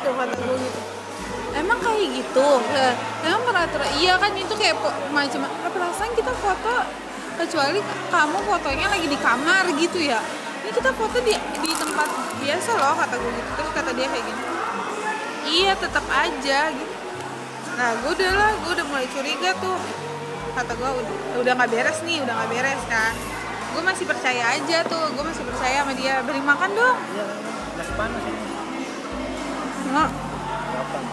gitu kata gue gitu. Emang kayak gitu? Emang peraturan iya kan itu kayak macam perasaan kita foto kecuali kamu fotonya lagi di kamar gitu ya. Ini kita foto di di tempat biasa loh kata gue gitu. Terus kata dia kayak gini iya tetap aja gitu. Nah gue udah lah gue udah mulai curiga tuh. Kata gue udah udah nggak beres nih udah nggak beres kan. Gue masih percaya aja tuh gue masih percaya sama dia. Beri makan dong. Iya, panas. Nggak Gampang.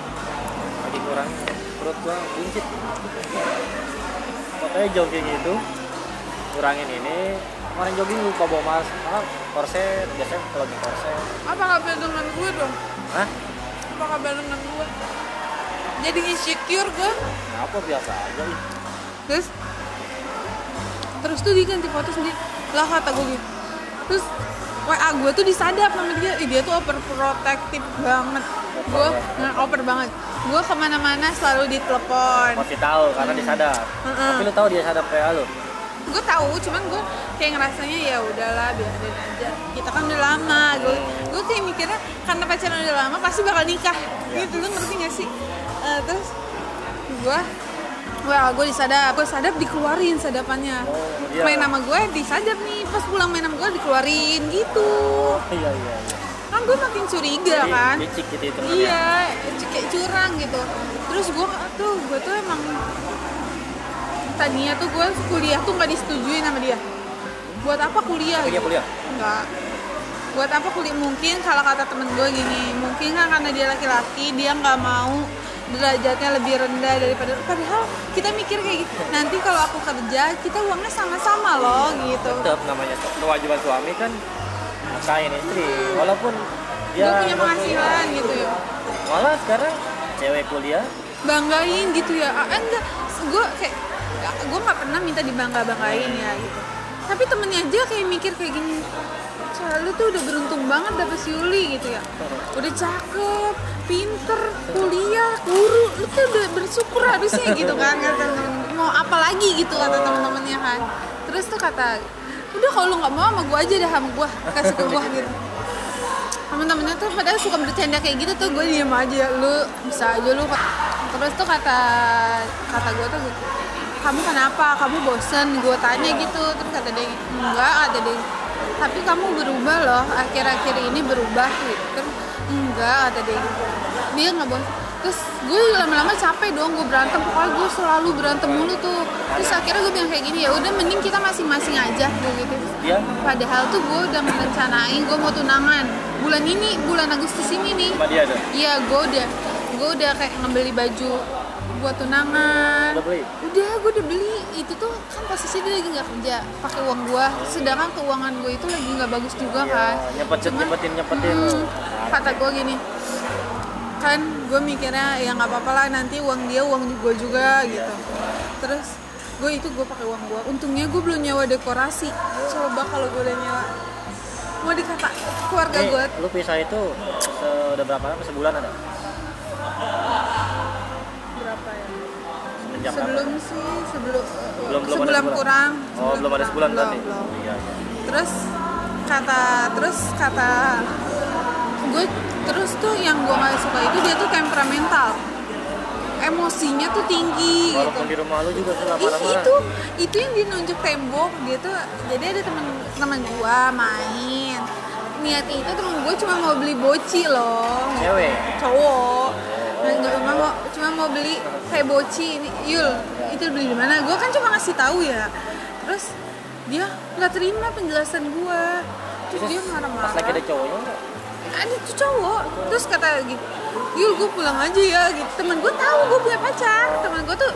Lagi kurang perut gua buncit. Fotonya jogging itu kurangin ini. Kemarin jogging lupa bawa mas apa korset biasanya kalau di korset. Apa kabar dengan gue dong? Hah? apa kabar dengan gue jadi insecure gue Kenapa biasa aja terus? Terus tuh dia ganti foto sendiri. Lah kata gue gitu. Terus WA gue tuh disadap sama dia. Ih, dia tuh overprotective banget. Gue nah, over banget. Gue ke mana-mana selalu ditelepon. Masih tahu karena disadap. Mm-mm. Tapi lu tahu dia sadap kayak lu. gue tahu cuman gue kayak ngerasanya ya udahlah biarin aja. Kita kan udah lama gue gue kayak mikirnya karena pacaran udah lama pasti bakal nikah. Gitu lu ngerti gak sih? Eh, terus gue Wah, gue disadap, gue sadap dikeluarin sadapannya. Oh, iya. Main nama gue disadap nih, pas pulang main nama gue dikeluarin gitu. Iya iya iya. Kan gue makin curiga Jadi, kan. licik gitu hitungannya. Iya, kayak curang gitu. Terus gue tuh, gue tuh emang tadinya tuh gue kuliah tuh nggak disetujuin sama dia. Buat apa kuliah? Oh, iya, kuliah? Enggak. Buat apa kuliah? Mungkin kalau kata temen gue gini, mungkin kan karena dia laki-laki dia nggak mau derajatnya lebih rendah daripada padahal kita mikir kayak gitu nanti kalau aku kerja kita uangnya sama-sama loh gitu. Tetap namanya kewajiban suami kan nafkahin istri. Walaupun gue dia punya penghasilan gitu ya. Malah sekarang cewek kuliah. Banggain gitu ya. Ah, enggak. Gue kayak gue nggak pernah minta dibangga banggain ya gitu. Tapi temennya aja kayak mikir kayak gini "Cah, lu tuh udah beruntung banget dapet si Yuli gitu ya. Udah cakep pinter kuliah guru. Lu tuh udah bersyukur harusnya gitu kan kata temen- mau apa lagi gitu kata temen-temennya kan. Terus tuh kata udah kalau lu nggak mau sama gue aja dah sama gue kasih ke gue gitu. Temen-temennya tuh padahal suka bercanda kayak gitu tuh gue diem aja. Lu bisa aja lu terus tuh kata kata gue tuh kamu kenapa? Kamu bosen? Gue tanya gitu. Terus kata dia enggak ada dia tapi kamu berubah loh akhir-akhir ini berubah gitu. Terus enggak ada dia gitu dia nggak bosen terus gue lama-lama capek dong gue berantem. Pokoknya gue selalu berantem mulu tuh. Terus akhirnya gue bilang kayak gini ya udah mending kita masing-masing aja gue gitu. Dia Padahal tuh gue udah merencanain gue mau tunangan. Bulan ini, bulan Agustus ini nih. Iya, gue udah gue udah kayak ngebeli baju buat tunangan. udah beli Udah, gue udah beli. Itu tuh kan posisi dia lagi nggak kerja, pakai uang gue. Sedangkan keuangan gue itu lagi nggak bagus juga kan. ya, nyepetin Cuman- nyepetin nyepetin Hmm, kata gue gini, kan gue mikirnya ya nggak apa-apa lah nanti uang dia uang gue juga gitu. Terus gue itu gue pakai uang gue. Untungnya gue belum nyewa dekorasi. Coba kalau gue udah nyewa, mau dikata keluarga gue lu pisah itu udah berapa lama sebulan ada? Semenjak Sebelum kapan? sih sebelum belum belum sebulan ada kurang. oh belum ada sebulan belum, berarti? belum. iya iya. Terus kata terus kata gue terus tuh yang gue nggak suka itu dia tuh temperamental. Emosinya tuh tinggi gitu. walaupun di rumah lu juga Ih, marah-marah? itu itu yang dia nunjuk tembok. Dia tuh jadi ada teman teman gua main. Niatnya itu temen gue cuma mau beli boci loh. Cewek? Cowok. Nah, nggak cuma mau cuma mau beli kayak boci ini yul itu beli di mana? Gue kan cuma ngasih tahu ya. Terus dia nggak terima penjelasan gue terus dia pas lagi marah-marah ada cowoknya enggak? ada tuh cowok. Terus kata gitu yul gue pulang aja ya. Gitu. Temen gue tahu gue punya pacar. Temen gue tuh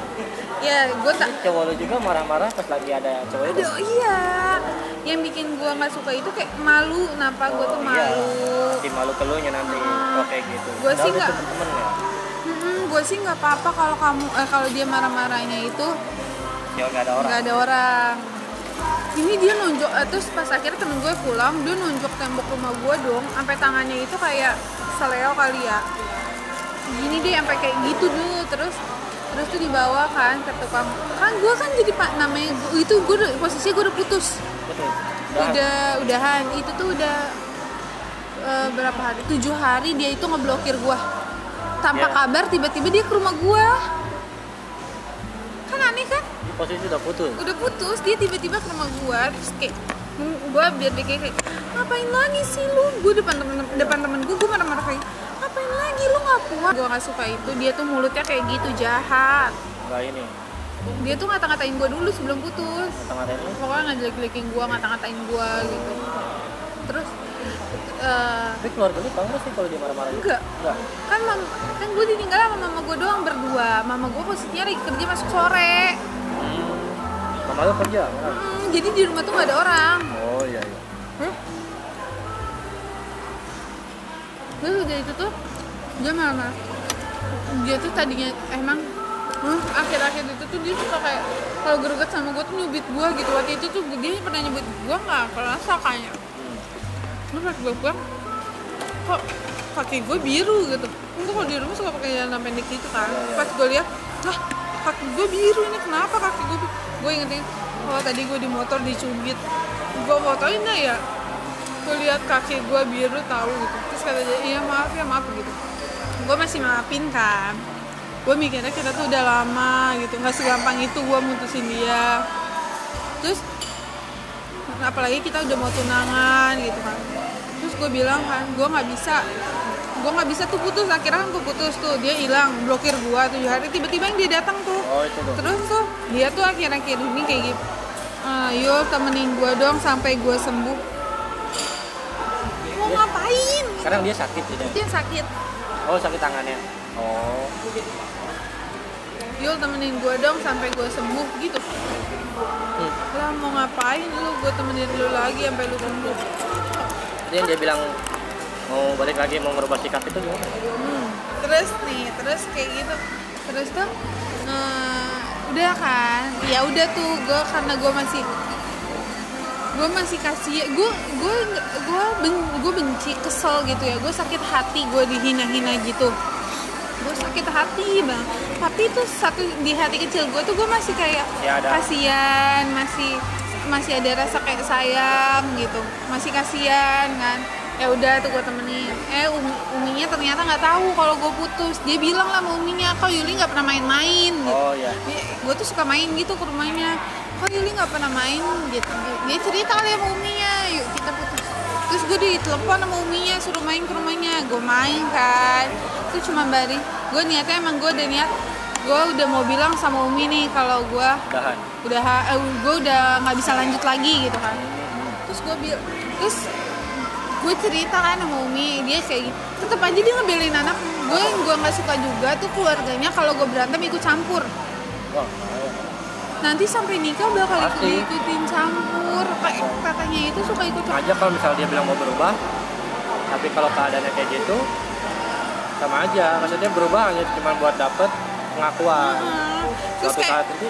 ya gue tak cowok lu juga marah-marah pas lagi ada cowok iya. Yang bikin gue nggak suka itu kayak malu. Kenapa gue tuh iya. malu? di malu ke lu nya nanti. Hmm. oh kayak gitu Padahal sih nggak- temen-temen ya gue sih nggak apa-apa kalau kamu eh, kalau dia marah-marahnya itu ya nggak ada orang. nggak ada orang. Ini dia nunjuk eh, terus pas akhirnya temen gue pulang dia nunjuk tembok rumah gue dong sampai tangannya itu kayak seleo kali ya. Gini deh sampai kayak gitu dulu terus terus tuh dibawa kan ke tukang. Kan gue kan jadi pak namanya itu gue posisinya gue udah putus. Betul Udah. udah udahan. Itu tuh udah eh, berapa hari? Tujuh hari dia itu ngeblokir gue tanpa Iya. kabar tiba-tiba dia ke rumah gua. Kan aneh kan? Posisi udah putus. Udah putus dia tiba-tiba ke rumah gua. Terus kayak mm, gua biar dia kayak ngapain lagi sih lu? Gua depan temen depan temen gua gua marah-marah kayak ngapain lagi? Lu nggak puas gua nggak suka itu. Dia tuh mulutnya kayak gitu jahat. Nggak ini. Dia tuh ngata-ngatain gua dulu sebelum putus. Tengah-tengah ini pokoknya ngajelek-jelekin gua ngata-ngatain gua gitu. Terus eh, tapi keluarga lu tahu nggak sih kalau dia marah-marah? Enggak. Enggak? Kan mam kan gue ditinggal sama mama gue doang berdua. Mama gue posisinya lagi kerja masuk sore. Hmm. mama lu kerja? Hmm, jadi di rumah tuh gak ada orang. Oh iya iya. Terus udah itu tuh dia malah dia tuh tadinya emang huh, akhir-akhir itu tuh dia suka kayak kalau greget sama gue tuh nyubit gue gitu. Waktu itu tuh dia pernah nyubit gue nggak? Kerasa kayaknya terus pas gue pulang kok kaki gue biru gitu? Enggak kalau di rumah suka pakai celana pendek gitu kan. Pas gue lihat lah kaki gue biru ini kenapa kaki gue biru?" gue ingetin oh tadi gue di motor dicubit. Gue fotoin dah ya. Gue lihat kaki gue biru tahu gitu. Terus kata dia iya maaf ya maaf gitu. Gue masih maafin kan. Gue mikirnya kita tuh udah lama gitu. Nggak segampang itu gue mutusin dia. Terus apalagi kita udah mau tunangan gitu kan gue bilang kan gue nggak bisa gue nggak bisa tuh putus. Akhirnya kan gue putus tuh dia hilang blokir gue tujuh hari. Tiba-tiba yang dia datang tuh. Oh itu tuh terus tuh dia tuh akhir-akhir ini kayak gitu. "Eh, yuk temenin gue dong sampai gue sembuh. Mau ngapain? Sekarang dia sakit ini dia sakit. Oh sakit tangannya. Oh. Yuk temenin gue dong sampai gue sembuh gitu. Hmm. lah mau ngapain lu? Gue temenin lu lagi sampai lu sembuh Jadi yang dia bilang mau balik lagi mau merubah sikap itu gimana? Hmm, terus nih terus kayak gitu. Terus tuh eh, udah kan? Ya udah tuh gue karena gue masih gue masih kasih gue gue gue ben, gue benci kesel gitu ya. Gue sakit hati gue dihina-hina gitu. Gue sakit hati bang. Tapi tuh satu di hati kecil gue tuh gue masih kayak Ya, kasihan masih masih ada rasa kayak sayang gitu. Masih kasihan kan. Ya udah tuh gue temenin. Eh umi, uminya ternyata nggak tahu kalau gue putus. Dia bilang lah sama uminya kok Yuli nggak pernah main-main? Gitu. Oh iya. Gue tuh suka main gitu ke rumahnya. Kok Yuli nggak pernah main? Gitu. Dia cerita kali sama uminya yuk kita putus. Terus gue ditelepon sama uminya suruh main ke rumahnya. Gue main kan. Itu cuma bari. Gue niatnya emang gue udah niat gue udah mau bilang sama umi nih kalau gue udahan. udah eh, gue udah nggak bisa lanjut lagi gitu kan. Terus gue bil terus gue cerita kan sama umi dia kayak gitu. Tetep aja dia ngebelain anak. Gue yang gue nggak suka juga tuh keluarganya kalau gue berantem ikut campur. Nanti sampai nikah bakal ikut ikutin campur. Kayak katanya itu suka ikut campur. Aja kalau misalnya dia bilang mau berubah tapi kalau keadaannya kayak gitu sama aja. Maksudnya berubah hanya cuma buat dapet pengakuan. Terus suatu saat nanti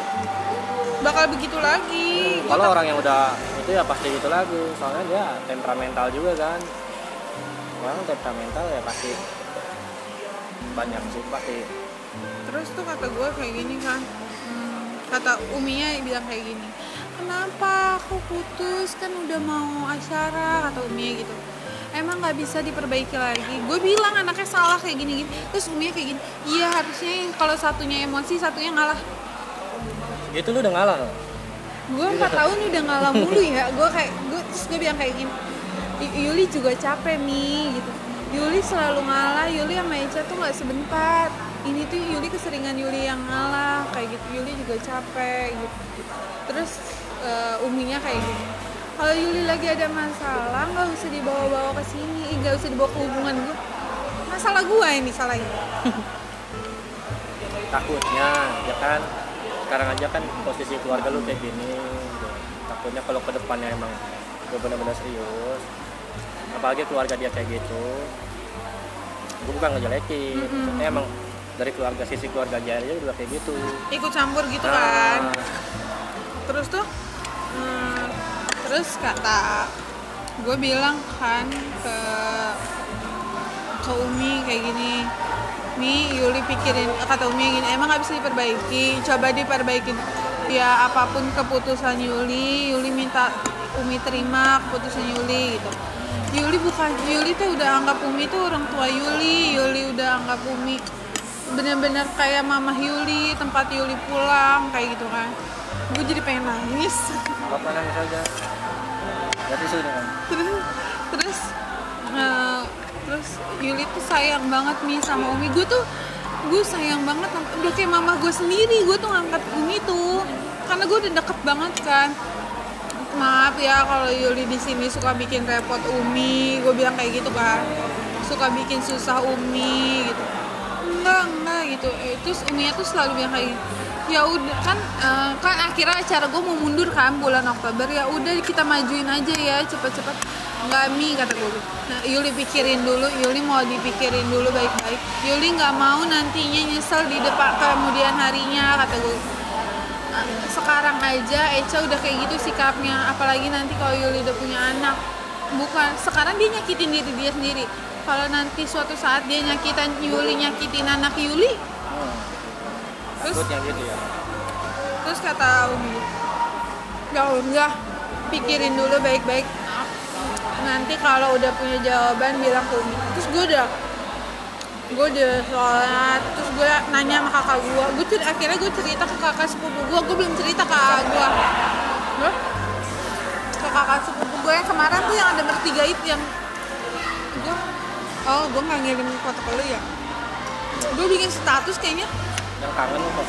bakal begitu lagi. Kalau orang yang udah itu ya pasti gitu lagi. Soalnya dia temperamental juga kan. Orang temperamental ya pasti banyak sih pasti. Terus tuh kata gue kayak gini kan. Hmm, kata uminya bilang kayak gini kenapa aku putus? Kan udah mau acara kata uminya gitu emang nggak bisa diperbaiki lagi. Gue bilang anaknya salah kayak gini gini terus uminya kayak gini iya harusnya kalau satunya emosi satunya ngalah. Gitu lu udah ngalah? Gue empat tahun udah ngalah mulu ya. Gue kayak gue terus gue bilang kayak gini "Y- Yuli juga capek mi gitu. Yuli selalu ngalah Yuli sama Eca tuh nggak sebentar. Ini tuh Yuli keseringan Yuli yang ngalah kayak gitu. Yuli juga capek gitu. Terus eh, uminya kayak gini kalau Yuli lagi ada masalah nggak usah dibawa-bawa ke sini. Nggak usah dibawa ke hubungan gue masalah gue ini salahnya takutnya ya kan? Sekarang aja kan posisi keluarga lu kayak gini. Takutnya kalau ke depannya emang gue bener-bener serius. Apalagi keluarga dia kayak gitu. Gue bukan ngejelekin. Mm-mm. maksudnya emang dari keluarga sisi keluarga dia aja udah kayak gitu. Ikut campur gitu Nah, kan? Terus tuh hmm, terus kata gue bilang kan ke ke Umi kayak gini Mi Yuli pikirin kata Umi gini emang nggak bisa diperbaiki? Coba diperbaiki ya apa pun keputusan Yuli Yuli minta Umi terima keputusan Yuli gitu. Yuli bukan Yuli tuh udah anggap Umi tuh orang tua Yuli Yuli udah anggap Umi bener-bener kayak mama Yuli tempat Yuli pulang kayak gitu kan gue jadi pengen nangis. Apa nangis aja? Berarti sudah kan terus terus eh, terus Yuli tuh sayang banget nih sama Umi. Gue tuh gue sayang banget udah kayak mama gue sendiri. Gue tuh ngangkat Umi tuh karena gue udah deket banget kan. Maaf ya kalau Yuli di sini suka bikin repot Umi. Gue bilang kayak gitu kan. Suka bikin susah Umi gitu. Enggak enggak gitu. Eh, terus Umi tuh selalu bilang kayak gitu ya udah kan eh, kan akhirnya acara gue mau mundur kan bulan Oktober. Ya udah kita majuin aja ya cepet-cepet nggak mi kata gue nah, Yuli pikirin dulu Yuli mau dipikirin dulu baik-baik. Yuli nggak mau nantinya nyesel di depan kemudian harinya kata gue sekarang aja Eca udah kayak gitu sikapnya. Apalagi nanti kalau Yuli udah punya anak. Bukan sekarang dia nyakitin diri dia sendiri. Kalau nanti suatu saat dia nyakitin Yuli nyakitin anak Yuli hmm. Terus takutnya gitu ya? terus kata Umi ya udah pikirin dulu baik-baik. Nanti kalau udah punya jawaban bilang ke Umi. Terus gue udah gue udah sholat terus gue nanya sama kakak gue gue cer- akhirnya gue cerita ke kakak sepupu gue gue belum cerita ke kakak gue ke kakak sepupu gue yang kemarin tuh yang ada bertiga itu yang gue oh gue nggak ngirim foto ke lu ya? Gue bikin status kayaknya yang kangen kok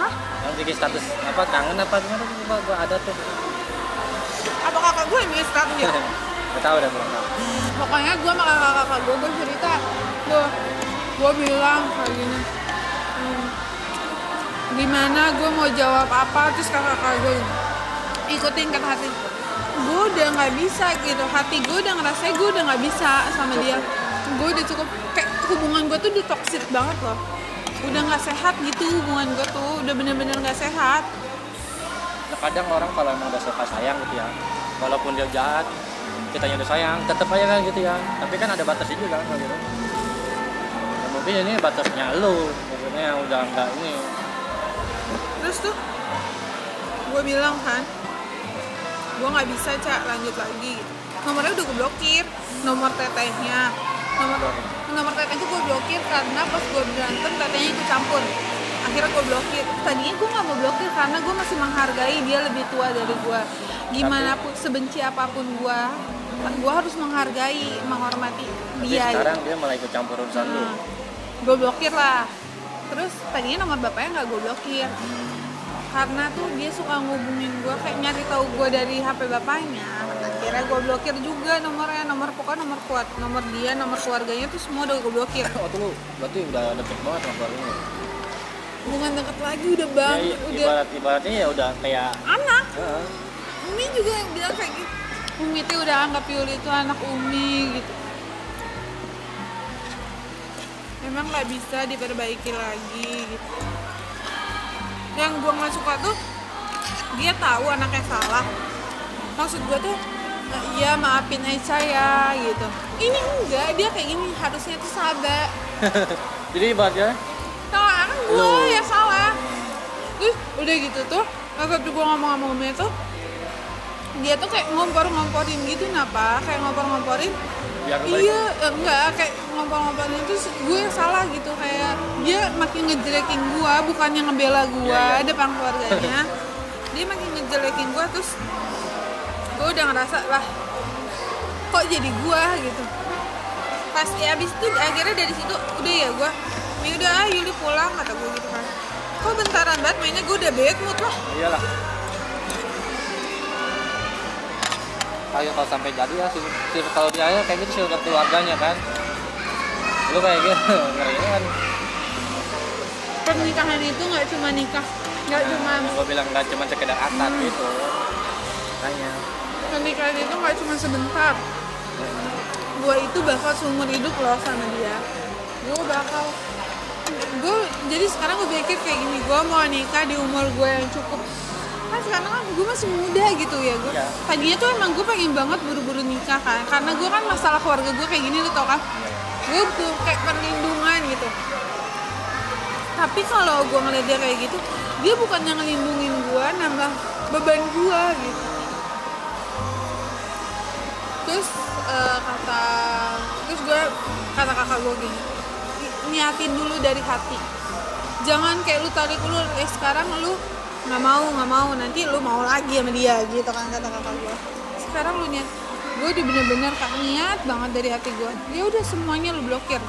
hah? Yang bikin status apa kangen apa gimana? Tuh gua, gua ada tuh? Apa kakak gue yang bikin status ya? Gak tahu udah belum pokoknya gue sama kakak kakak gue gue cerita gue gue bilang kayak gini hmm, gimana gue mau jawab apa? Terus kakak kakak gue ikutin kata hati. Gue udah nggak bisa gitu. Hati gue udah ngerasa gue udah nggak bisa sama dia. Gue udah cukup kayak hubungan gue tuh udah toxic banget loh udah nggak sehat gitu hubungan gue tuh udah bener-bener nggak sehat. Ya, kadang orang kalau emang udah suka sayang gitu ya walaupun dia jahat kitanya udah sayang tetap aja kan gitu ya. Tapi kan ada batasnya juga kan gitu. Ya, mungkin ini batasnya lu maksudnya udah enggak ini. Terus tuh gue bilang kan gue nggak bisa cak lanjut lagi. Nomornya udah gue blokir nomor tetehnya nomor nomor tetehnya gue blokir karena pas gue berantem tetehnya ikut campur. Akhirnya gue blokir. Tadinya gue nggak mau blokir karena gue masih menghargai dia lebih tua dari gue gimana pun sebenci apa pun gue gue harus menghargai menghormati tapi dia sekarang dia malah ikut campur urusan lu. Nah, gue blokir lah. Terus tadinya nomor bapaknya nggak gue blokir karena tuh dia suka ngubungin gue kayak nyari tahu gue dari HP bapaknya. Akhirnya gue blokir juga nomornya nomor pokoknya nomor kuat nomor dia nomor keluarganya tuh semua udah gue blokir. Oh tuh lu berarti udah deket banget sama keluarga lu? Hubungan deket lagi udah bang ya, udah ibarat ibaratnya ya udah kayak anak. Heeh. Umi juga yang bilang kayak gitu. Umi tuh udah anggap Yuli itu anak Umi gitu. Memang nggak bisa diperbaiki lagi gitu Yang gue nggak suka tuh Dia tahu anaknya salah Maksud gue tuh "Eh, Iya maafin Aisyah ya gitu Ini enggak, dia kayak gini Harusnya tuh sabar jadi ibaratnya Nah, kan gue ya salah. Terus udah gitu tuh, waktu gue ngomong sama Umi tuh, dia tuh kayak ngompor-ngomporin gitu, kenapa? Kayak ngompor-ngomporin. Biar baik Iya, eh, enggak, kayak ngompor-ngomporin itu gue yang salah gitu, kayak dia makin ngejelekin gue, bukannya ngebela gue Iya, iya. depan keluarganya. dia makin ngejelekin gue, terus gue udah ngerasa lah, kok jadi gue gitu. Pas ya abis itu akhirnya dari situ udah ya gue, ya udah ah, Yuli pulang kata gue gitu kan. Kok bentaran banget mainnya gue udah bad mood lah. iyalah kayak kalau sampai jadi ya kalau dia ya kayak gitu sih udah keluarganya kan lu kayak gitu ngerinya kan Pernikahan itu nggak cuma nikah, nggak cuma yang gue bilang nggak cuma sekedar akad Hmm. gitu tanya pernikahan itu nggak cuma sebentar. Gue itu bakal seumur hidup loh sama dia. Gue bakal gue jadi sekarang gue pikir kayak gini gue mau nikah di umur gue yang cukup kan sekarang kan gue masih muda gitu ya gue Iya. tadinya tuh emang gue pengen banget buru-buru nikah kan. Karena gue kan masalah keluarga gue kayak gini lo tau kan. Gue butuh kayak perlindungan gitu. Tapi kalau gue ngeliat dia kayak gitu dia bukannya ngelindungin gue nambah beban gue gitu. Terus eh, kata terus gue kata kakak gue gini "Ih, niatin dulu dari hati. Jangan kayak lu tarik dulu eh sekarang lu nggak mau nggak mau. Nanti lu mau lagi sama dia gitu kan kata kakak gue sekarang lu niat gue udah bener-bener kak niat banget dari hati gue ya udah semuanya lu blokir.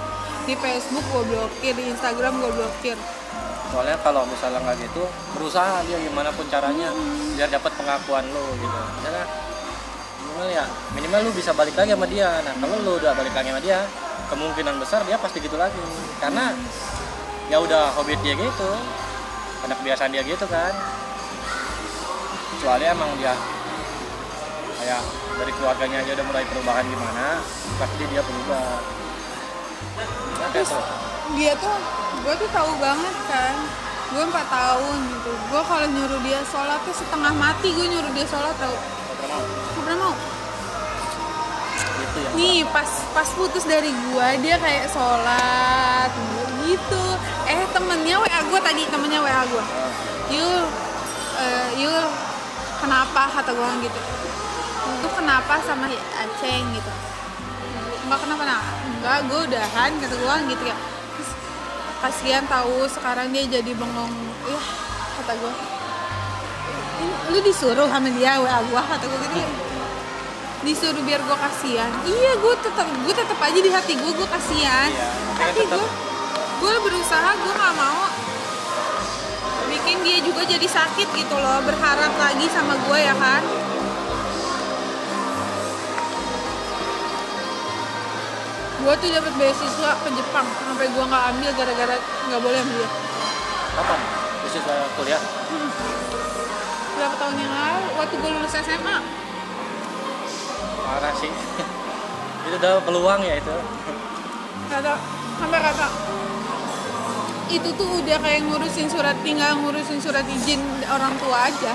Di Facebook gue blokir di Instagram gue blokir. Soalnya kalau misalnya nggak gitu berusaha dia gimana pun caranya biar dapat pengakuan lo gitu. Misalnya minimal ya minimal lu bisa balik lagi sama dia. Nah kalau lu udah balik lagi sama dia kemungkinan besar dia pasti gitu lagi. Karena ya udah hobi dia gitu karena kebiasaan dia gitu kan. Kecuali emang dia kayak dari keluarganya aja udah mulai perubahan gimana pasti dia berubah. Kayak Terus dia tuh gue tuh tahu banget kan. Gue empat tahun gitu. Gue kalau nyuruh dia sholat tuh setengah mati gue nyuruh dia sholat tau. Gak pernah mau? Gak pernah mau. Gitu ya? Nih pas pas putus dari gue dia kayak sholat gitu eh temennya wa gue tadi temennya wa gue Ah, Yul eh, Yul kenapa kata gue gitu. Lu kenapa sama Aceng gitu? Nggak kenapa? Nah enggak gue udahan kata gue gitu ya Terus, kasihan tahu sekarang dia jadi bengong. Ya kata gue lu disuruh sama dia wa gue kata gue gitu. Disuruh biar gue kasihan. Iya gue tetap gue tetap aja di hati gue gue kasihan. Iya, tapi gue gue berusaha gue nggak mau bikin dia juga jadi sakit gitu loh berharap lagi sama gue ya kan? Gue tuh dapat beasiswa ke Jepang sampai gue nggak ambil gara-gara nggak boleh ambil. Kapan? Bisnis kuliah? Berapa tahun yang lalu waktu gue lulus SMA parah sih. Itu udah peluang ya itu. Kata sampai kata itu tuh udah kayak ngurusin surat tinggal ngurusin surat izin orang tua aja.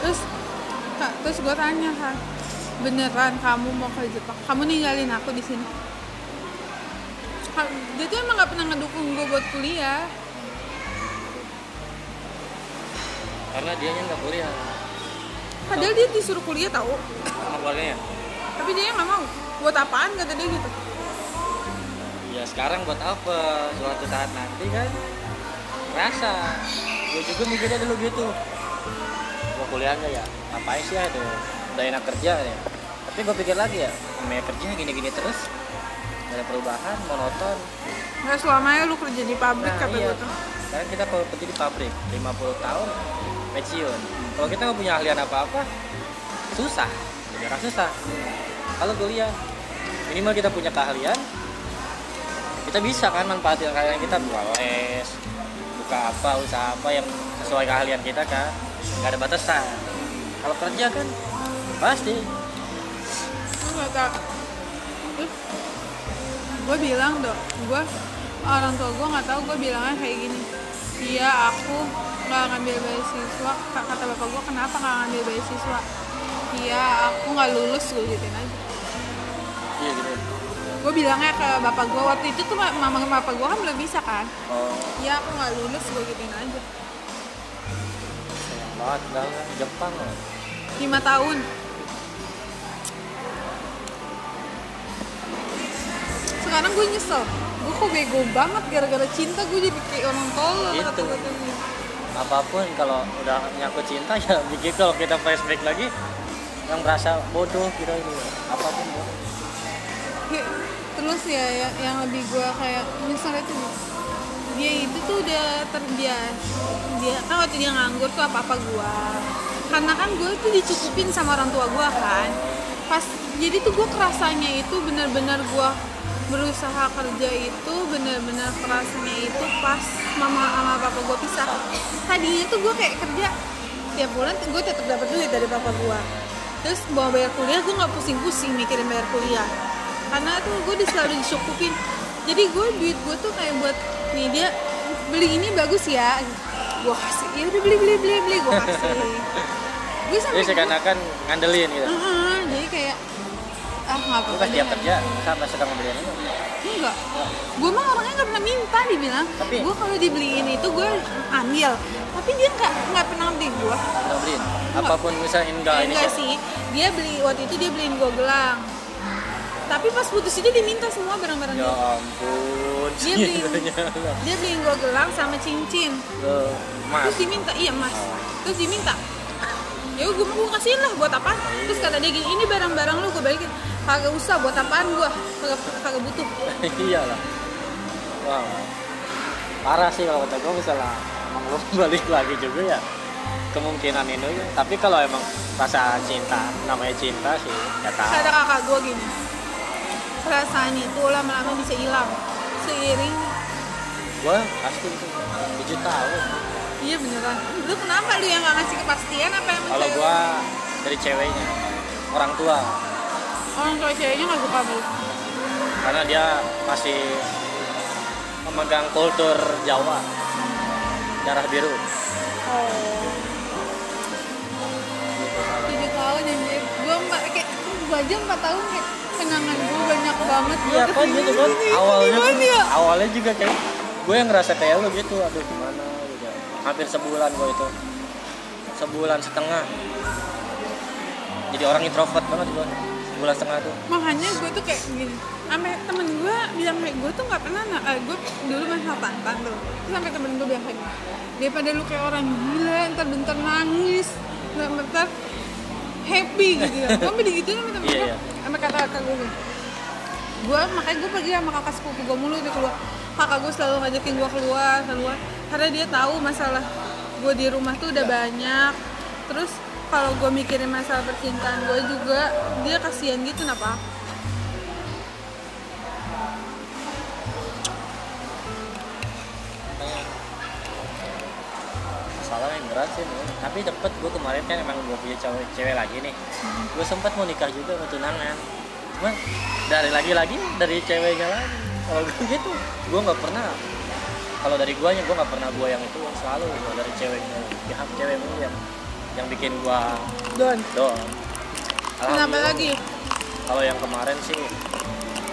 Terus Kak, terus gue tanya kan beneran kamu mau ke Jepang? Kamu ninggalin aku di sini? Dia tuh emang gak pernah ngedukung gue buat kuliah. Karena dianya nggak kuliah. Padahal dia disuruh kuliah tahu. Sama keluarganya tapi dia nggak mau. Buat apaan kata dia gitu ya sekarang buat apa? Suatu saat nanti kan? Rasa. Gue juga mikirnya dulu gitu. Mau kuliah nggak ya ngapain sih ya itu udah enak kerja ya. Tapi gue pikir lagi ya namanya kerja gini-gini terus. Gak ada perubahan monoton. Nggak selamanya lu kerja di pabrik Nah, kata iya. gue tuh. Sekarang kita kalau kerja di pabrik 50 tahun pensiun. Kalau kita nggak punya ahlian apa-apa susah. Jadi susah. Kalau kuliah minimal kita punya keahlian kita bisa kan manfaatin keahlian kita buka les buka apa usaha apa yang sesuai keahlian kita kan? Nggak ada batasan. Kalau kerja kan pasti. Lu nggak tau terus gue bilang dong gue orang tua gue nggak tahu gue bilangnya kayak gini. Iya aku nggak ngambil beasiswa. Ka- kata bapak gue kenapa nggak ngambil beasiswa? Iya aku nggak lulus gue gituin aja. Iya gitu gue bilangnya ke bapak gue waktu itu tuh ma- mama sama bapak gue kan belum bisa kan? Oh. Iya aku nggak lulus gue gituin aja. Sayang banget dah Jepang loh. Lima tahun. Sekarang gue nyesel. Gue kok bego banget gara-gara cinta gue jadi kayak orang tolol Gitu. apa pun kalau udah nyangkut cinta ya bikin kalau kita flashback lagi yang merasa bodoh gitu itu apa pun bodoh terus ya yang, yang lebih gue kayak nyesel itu dia itu tuh udah terbiasa. Dia kan waktu dia nganggur tuh apa apa gue karena kan gue tuh dicukupin sama orang tua gue kan. Pas jadi tuh gue kerasanya itu benar-benar gue berusaha kerja itu benar-benar kerasanya itu pas mama sama papa gue pisah. Tadinya tuh gue kayak kerja tiap bulan gue tetap dapat duit dari papa gue terus bawa bayar kuliah gue nggak pusing-pusing mikirin bayar kuliah karena tuh gue di selalu dicukupin jadi gue duit gue tuh kayak buat nih dia beli ini bagus ya. Gue kasih. Ya udah beli beli beli beli. Gue kasih. Gue sampai jadi seakan-akan ngandelin gitu. Heeh, jadi kayak ah nggak apa-apa tiap nggak kerja sama sedang ngebeliin itu enggak. Gue mah orangnya nggak pernah minta dibilang Tapi- gue kalau dibeliin itu gue ambil. Tapi dia nggak nggak pernah beli gue udah beliin? Apa pun misalnya enggak ini enggak sih. Sih dia beli waktu itu dia beliin gue gelang tapi pas putus itu dia minta semua barang-barang ya ampun. Dia sebenarnya. dia beliin gue gelang sama cincin. Tuh, mas. Terus diminta iya mas. Terus diminta. Ya gue mau kasihin lah buat apa terus kata dia gini ini barang-barang lu gue balikin. Kagak usah buat apaan gue kagak kagak butuh. Iyalah. Wow parah sih kalau kata gue misalnya emang lu balik lagi juga ya kemungkinan ini. Ya. tapi kalau emang rasa cinta namanya cinta sih ya tahu. Kata kakak gue gini perasaan itu lama-lama bisa hilang. Seiring. Gue pasti itu. Tujuh tahun. Iya beneran. Lu kenapa lu yang gak ngasih kepastian apa yang kalau gue dari ceweknya orang tua. Orang tua ceweknya gak suka lu karena dia masih memegang kultur Jawa. Darah biru. Oh. Tujuh tahun anjir. Gue empat kayak gue aja empat tahun kayak kenangan gue banyak banget iya Gua kan gitu kan awalnya ya? awalnya juga kayak gue yang ngerasa kayak lu gitu aduh gimana gitu. Hampir sebulan gue itu. Sebulan setengah. Jadi orang introvert banget gue sebulan setengah tuh. Makanya gue tuh kayak gini sampai temen gue bilang kayak gue tuh nggak pernah na- eh, gue dulu main sama tantan tuh. Terus sampai temen gue bilang kayak gini, daripada lu kayak orang gila ntar bentar nangis ntar bentar happy gitu ya. Gue digituin sama temen Iya, gue iya. Sampai kata kakak gue gue makanya gue pergi sama kakak sepupu gue mulu dia keluar kakak gue selalu ngajakin gue keluar keluar. Karena dia tahu masalah gue di rumah tuh udah banyak. Terus kalau gue mikirin masalah percintaan gue juga dia kasihan gitu kenapa masalah yang berat sih Bro. tapi dapet gue kemarin kan emang gue punya cewek cewek lagi nih. Gue sempat mau nikah juga mau tunangan. Cuman dari lagi-lagi dari ceweknya lagi. Kalau gue gitu gue nggak pernah. Kalau dari guanya gue nggak pernah gue yang itu selalu. Gua dari ceweknya pihak cewek mulu yang yang bikin gue Don doang kenapa lagi? Kalau yang kemarin sih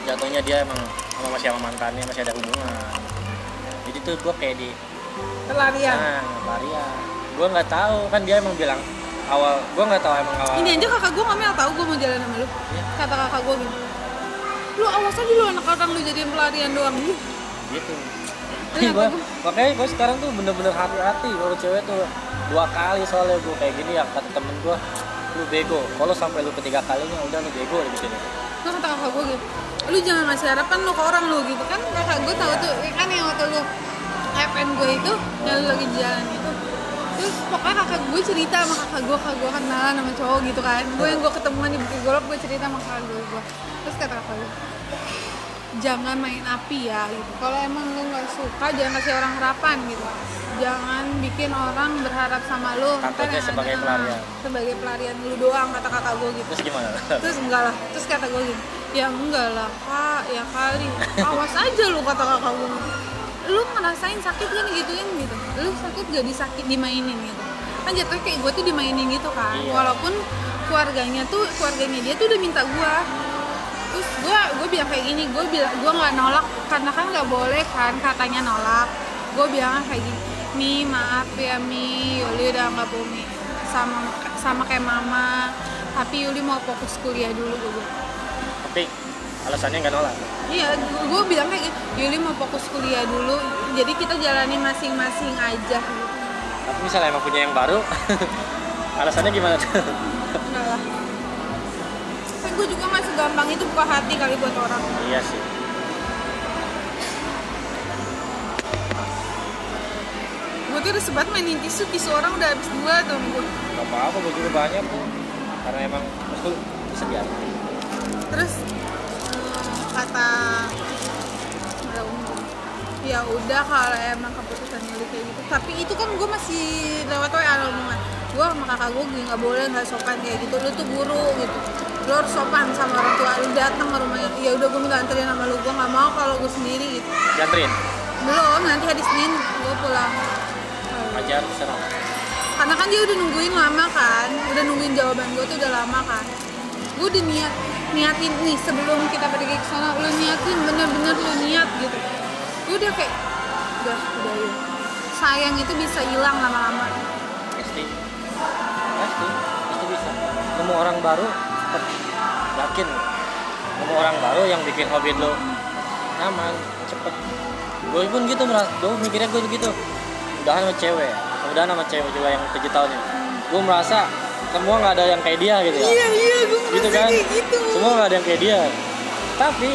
jatuhnya dia emang sama masih sama mantannya masih ada hubungan. Jadi tuh gue kayak di pelarian Nah, Maria. Gue nggak tahu kan dia emang bilang awal. Gue nggak tahu emang awal. ini aja kakak gue ngomel tahu gue mau jalan sama lu Iya. kata kakak gue gini lu awas aja lu anak orang lu jadiin pelarian doang Ih, Gitu. Gua, makanya gue sekarang tuh bener-bener hati-hati kalau cewek tuh dua kali soalnya gue kayak gini ya kata temen gue lu bego kalau sampai lu ketiga kalinya udah lu bego gitu nih Terus kata kakak gue gitu lu jangan ngasih harapan lu ke orang lu gitu kan kakak gue tahu tuh kan yang waktu lu FN gue itu yang lagi jalan itu. Terus pokoknya kakak gue cerita sama kakak gue kakak gue kenalan sama cowok gitu kan. Gue yang gue ketemuan di Bukit Golok gue cerita sama kakak gue gue terus kata kakak gue jangan main api ya gitu. Kalau emang lu nggak suka jangan kasih orang harapan gitu. Jangan bikin orang berharap sama lu. Takutnya sebagai ada- pelarian. sebagai pelarian lu doang kata kakak gue gitu. Terus gimana? Terus enggak lah. Terus kata gue gini ya enggak lah kak. Ya kali. Awas aja lu kata kakak gue lu ngerasain sakit kan gituin gitu? Lu sakit gak disakit dimainin gitu? Kan jatuhnya kayak gue tuh dimainin gitu kan. Iya. walaupun keluarganya tuh keluarganya dia tuh udah minta gue terus gue gue bilang kayak gini gue bilang gue nggak nolak karena kan nggak boleh kan katanya nolak. Gue bilang kayak gini mi maaf ya mi Yuli udah nggak bumi sama sama kayak mama. Tapi Yuli mau fokus kuliah dulu gue tapi alasannya nggak nolak? Iya gue bilang kayak gitu Yuli mau fokus kuliah dulu jadi kita jalani masing-masing aja. Tapi misalnya emang punya yang baru alasannya gimana tuh? Enggak lah. Kan gue juga masih gampang itu buka hati kali buat orang. Iya sih. Gue tuh udah sebat mainin tisu tisu orang udah habis dua tuh gue apa-apa gue juga banyak karena emang itu bisa biasa terus eh, kata ya udah kalau emang keputusan Yuli kayak gitu. Tapi itu kan gue masih lewat WA omongan gue sama kakak gue nggak boleh nggak sopan kayak gitu. Lu tuh guru gitu. Lu harus sopan sama orang tua lu. Datang ke rumahnya ya udah gue minta anterin sama lu. Gue nggak mau kalau gue sendiri gitu. Dianterin? Belum nanti hari Senin gue pulang. Ajar serang karena kan dia udah nungguin lama kan. Udah nungguin jawaban gue tuh udah lama kan. Gue udah niat niatin nih sebelum kita pergi ke sana lu niatin bener-bener lu niat gitu. Gue udah kayak udah udah ya sayang itu bisa hilang lama-lama. Pasti pasti pasti bisa. Nemu orang baru cepet yakin. Nemu orang baru yang bikin hobi lo nyaman cepet. Gue pun gitu merasa gue mikirnya gue begitu. Udahan sama cewek udahan sama cewek juga yang tujuh tahun ini. Gue merasa semua nggak ada yang kayak dia gitu ya. Iya iya gue gitu kan? Gitu. Semua nggak ada yang kayak dia. Tapi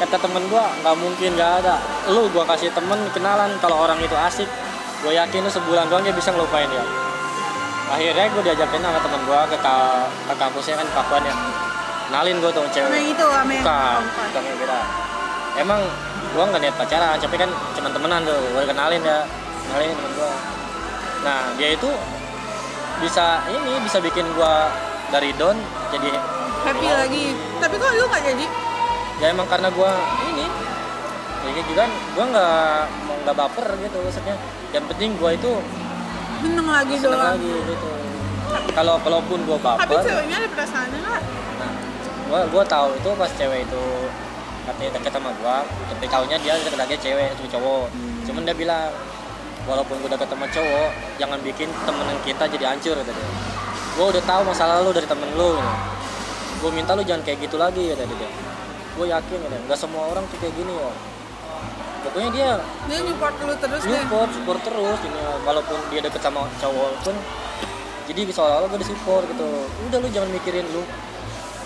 kata temen gua nggak mungkin nggak ada. Lu gua kasih temen kenalan kalau orang itu asik gue yakin lu sebulan doang dia bisa ngelupain dia. Akhirnya gue diajakin sama temen gua ke, ka- ke kampusnya kan kapan ya. Kenalin gue tuh cewek. Yang itu yang bukan bukan yang beda. Emang gua nggak niat pacaran tapi kan cuma temenan tuh. Gue kenalin ya kenalin temen gua. Nah dia itu bisa ini bisa bikin gua dari down jadi happy lagi. Tapi kok lu nggak jadi? Ya emang karena gua ini. Ya gitu kan gua nggak mau nggak baper gitu maksudnya. Yang penting gua itu seneng lagi seneng doang. lagi gitu. Kalau kalaupun gua tapi baper ceweknya ada perasaannya nggak? Nah gua gua tahu itu pas cewek itu katanya deket sama gua tapi tahunya dia deket lagi cewek itu cowok. Cuman dia bilang walaupun gua deket sama cowok jangan bikin temenan kita jadi hancur dia gua udah tahu masa lalu dari temen lu gitu. gua minta lu jangan kayak gitu lagi kata dia. Gue yakin gitu. Nggak semua orang tuh kayak gini ya pokoknya dia dia nyupport lu terus deh support support terus ini walaupun dia deket sama cowok pun jadi seolah-olah gue disupport gitu. Udah lu jangan mikirin lu.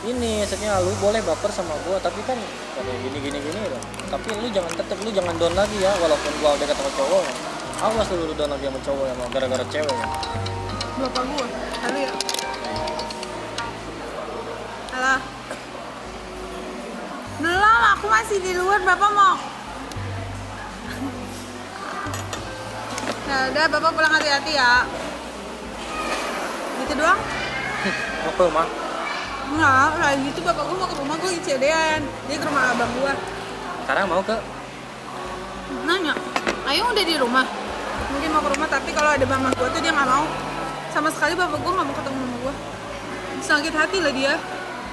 Ini maksudnya lu boleh baper sama gue tapi kan kayak gini gini gini gitu. tapi lu jangan tetep lu jangan down lagi ya. Walaupun gue udah sama cowok awas lu, lu down lagi sama cowok ya gara-gara cewek ya. Bapak gua kali ya. Alah belum aku masih di luar bapak mau? Nah udah bapak pulang hati-hati ya. Gitu doang? Mau ke rumah? Enggak, kayak gitu bapak gua mau ke rumah gua ICD-an Dia ke rumah abang gua. Sekarang mau ke? Nanya, ayo udah di rumah? Mungkin mau ke rumah tapi kalau ada mama gua tuh dia nggak mau Sama sekali bapak gua nggak mau ketemu mama gua. Sakit hati lah dia.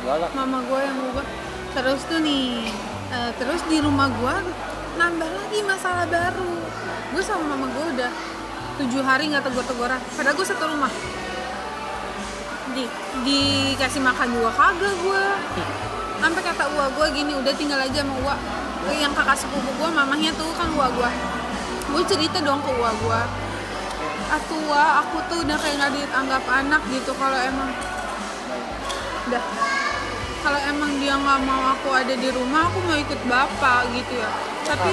Gua lah. Mama gue yang ubah terus tuh nih eh, terus di rumah gue nambah lagi masalah baru. Gue sama mama gue udah tujuh hari nggak tegur-teguran. Padahal gue satu rumah. Di dikasih makan juga kagak gue sampai kata uak gue gini udah tinggal aja sama uak yang kakak sepupu gue mamahnya tuh kan uak gue gue cerita dong ke uak gue atua aku tuh udah kayak nggak dianggap anak gitu kalau emang udah. Kalau emang dia nggak mau aku ada di rumah aku mau ikut bapak gitu ya. Tapi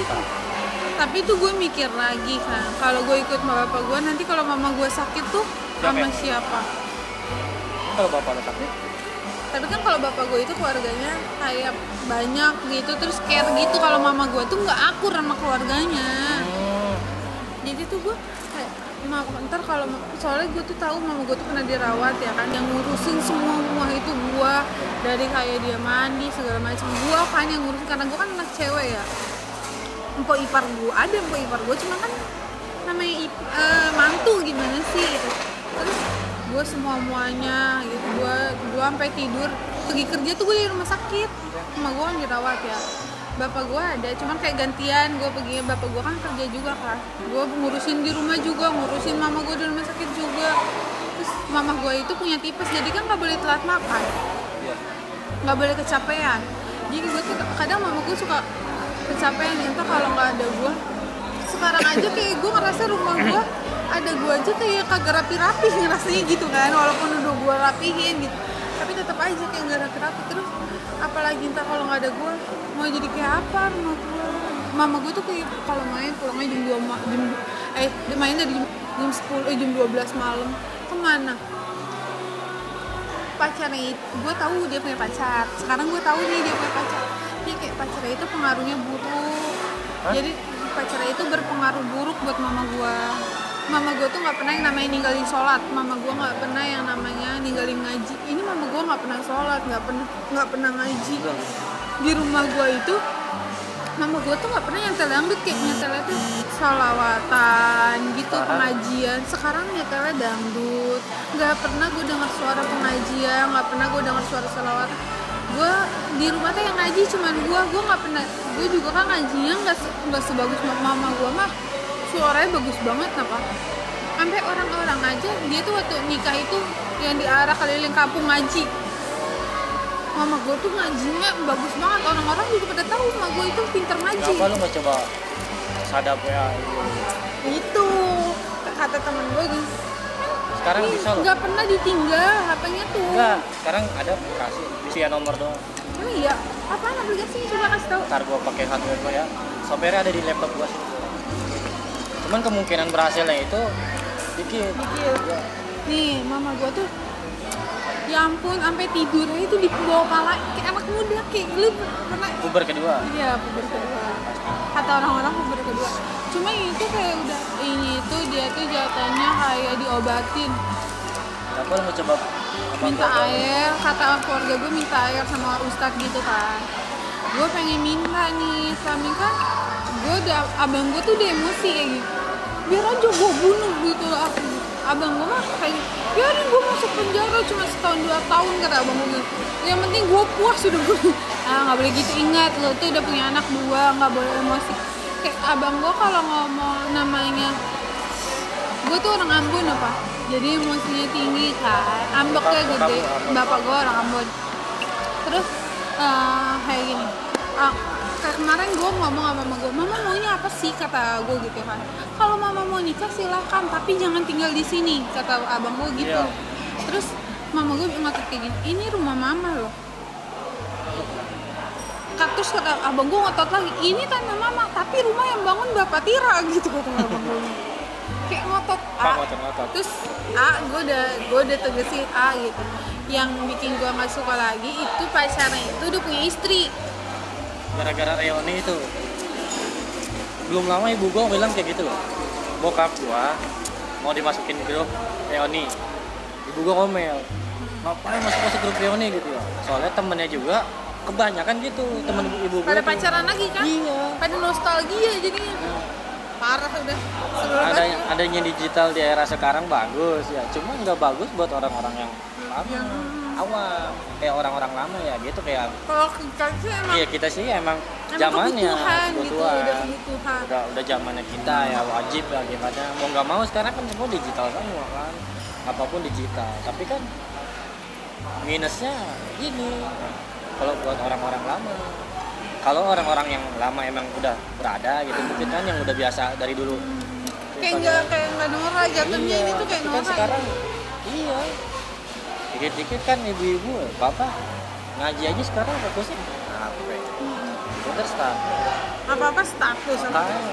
tapi tuh gue mikir lagi kan kalau gue ikut sama bapak gue nanti kalau mama gue sakit tuh sama Siapa? kalau bapak lo sakit? Tapi kan kalau bapak gue itu keluarganya kayak banyak gitu terus care gitu. Kalau mama gue tuh nggak akur sama keluarganya. Hmm. jadi tuh gue kayak ma ntar kalau soalnya gue tuh tahu mama gue tuh pernah dirawat ya kan yang ngurusin semua semua itu gue dari kayak dia mandi segala macam gue kan yang ngurusin karena gue kan anak cewek ya. Empok ipar gue ada empok ipar gue cuma kan namanya ip- eh, mantu gimana sih gitu. Terus gue semua muanya gitu gue gue sampai tidur pergi kerja tuh gue di rumah sakit. Sama gue kan dirawat ya bapak gue ada cuman kayak gantian gue pergi bapak gue kan kerja juga kan gue ngurusin di rumah juga ngurusin mama gue di rumah sakit juga. Terus mama gue itu punya tipes jadi kan nggak boleh telat makan. Iya. nggak boleh kecapean. Jadi gue tuh kadang mama gue suka kecapean entah kalau nggak ada gue sekarang aja kayak gue ngerasa rumah gue ada gue aja kayak kagak rapi-rapi rasanya gitu kan walaupun udah gue rapihin gitu. Tapi tetap aja kayak nggak rapi-rapi terus apalagi entah kalau nggak ada gue mau jadi kayak apa rumah gue mama gue tuh kayak kalau main pulangnya jam 2 ma- jam eh main dari jam, jam 10 eh jam 12 malam. Ke mana? Pacarnya itu gue tahu dia punya pacar. Sekarang gue tahu nih dia punya pacar. Dia kayak pacarnya itu pengaruhnya buruk. Hah? jadi pacarnya itu berpengaruh buruk buat mama gue mama gue tuh nggak pernah yang namanya ninggalin sholat. Mama gue nggak pernah yang namanya ninggalin ngaji. Ini mama gue nggak pernah sholat nggak pernah nggak pernah ngaji. Di rumah gue itu mama gue tuh nggak pernah nyetel dangdut. Kayak nyetelnya tuh salawatan gitu Sekarang? pengajian. Sekarang nyetelnya dangdut. Nggak pernah gue dengar suara pengajian nggak pernah gue dengar suara salawat gue di rumah tuh yang ngaji cuman gue gue nggak pernah gue juga kan ngajinya nggak nggak sebagus mama gue mah suaranya bagus banget apa? Sampai orang-orang aja dia tuh waktu nikah itu yang diarah keliling kampung ngaji. Mama gue tuh ngajinya bagus banget orang-orang juga pada tahu mama gue itu pinter ngaji. Kenapa lu nggak coba sadap ya? Itu kata temen gue gini sekarang "Ih, bisa loh. nggak pernah ditinggal HP-nya tuh. Enggak sekarang ada aplikasi isi nomor doang. Oh iya apaan aplikasinya? Coba kasih tahu. Ntar gua pakai hardware gua ya. Software ada di laptop gua sih cuman kemungkinan berhasilnya itu dikit. Dikit. nih mama gue tuh ya ampun sampai tidur itu di bawah pala kayak anak muda kayak lu pernah puber kedua. Iya puber kedua. Kata orang-orang puber kedua. Cuma itu kayak udah ini itu dia tuh jatuhnya kayak diobatin. Apa mau coba minta gua- air kata keluarga gue minta air sama ustadz gitu kan. Gue pengen minta nih suami kan gue udah abang gue tuh udah emosi kayak gitu biar aja gue bunuh gitu loh aku abang gue mah kayak biarin gue masuk penjara cuma setahun dua tahun kata abang gue gitu. yang penting gue puas udah gue ah nggak boleh gitu ingat lo tuh udah punya anak dua nggak boleh emosi. Kayak abang gue kalau ngomong namanya gue tuh orang Ambon apa jadi emosinya tinggi kan. Ambeknya gede. Bapak gue orang Ambon. Terus eh, kayak gini. Ah, kemarin gue ngomong sama mama gue mama maunya apa sih? kata gue gitu kan. Kalau mama mau nikah silahkan tapi jangan tinggal di sini kata abang gue gitu. Iya. terus mama gue ngotot kayak gini ini rumah mama loh. Kak, terus kata abang gue ngotot lagi ini tanah mama tapi rumah yang bangun bapak tira gitu kata abang gue kayak ngotot ngotot-ngotot terus A gue udah gue udah tegesin A gitu. Yang bikin gue nggak suka lagi itu pacarnya itu udah punya istri gara-gara reuni itu. Belum lama ibu gua bilang kayak gitu. Loh bokap gua mau dimasukin grup reuni. Ibu gua ngomel ngapain masuk masuk grup reuni? Gitu ya. Soalnya temennya juga kebanyakan gitu temen ibu gua pada pacaran lagi kan? Iya. Pada nostalgia jadinya. Parah udah. Ada adanya digital di era sekarang bagus ya. Cuma nggak bagus buat orang-orang yang lama. Yang- awam. Kayak orang-orang lama ya gitu kayak kalau kita sih emang iya kita sih emang emang zamannya kebutuhan gitu kebutuhan. udah kebutuhan. Udah udah zamannya kita ya wajib lah gimana. Mau nggak mau sekarang kan semua digital semua kan. Apa pun digital. Tapi kan minusnya ini kalau buat orang-orang lama. Kalau orang-orang yang lama emang udah berada gitu mungkin kan yang udah biasa dari dulu. Kayak nggak kayak nggak Nora jatuhnya Iya, ini tuh kayak tapi kan Nora sekarang iya dikit-dikit kan ibu-ibu bapak ngaji aja sekarang fokusnya HP Twitter start apa apa status apa Tahu.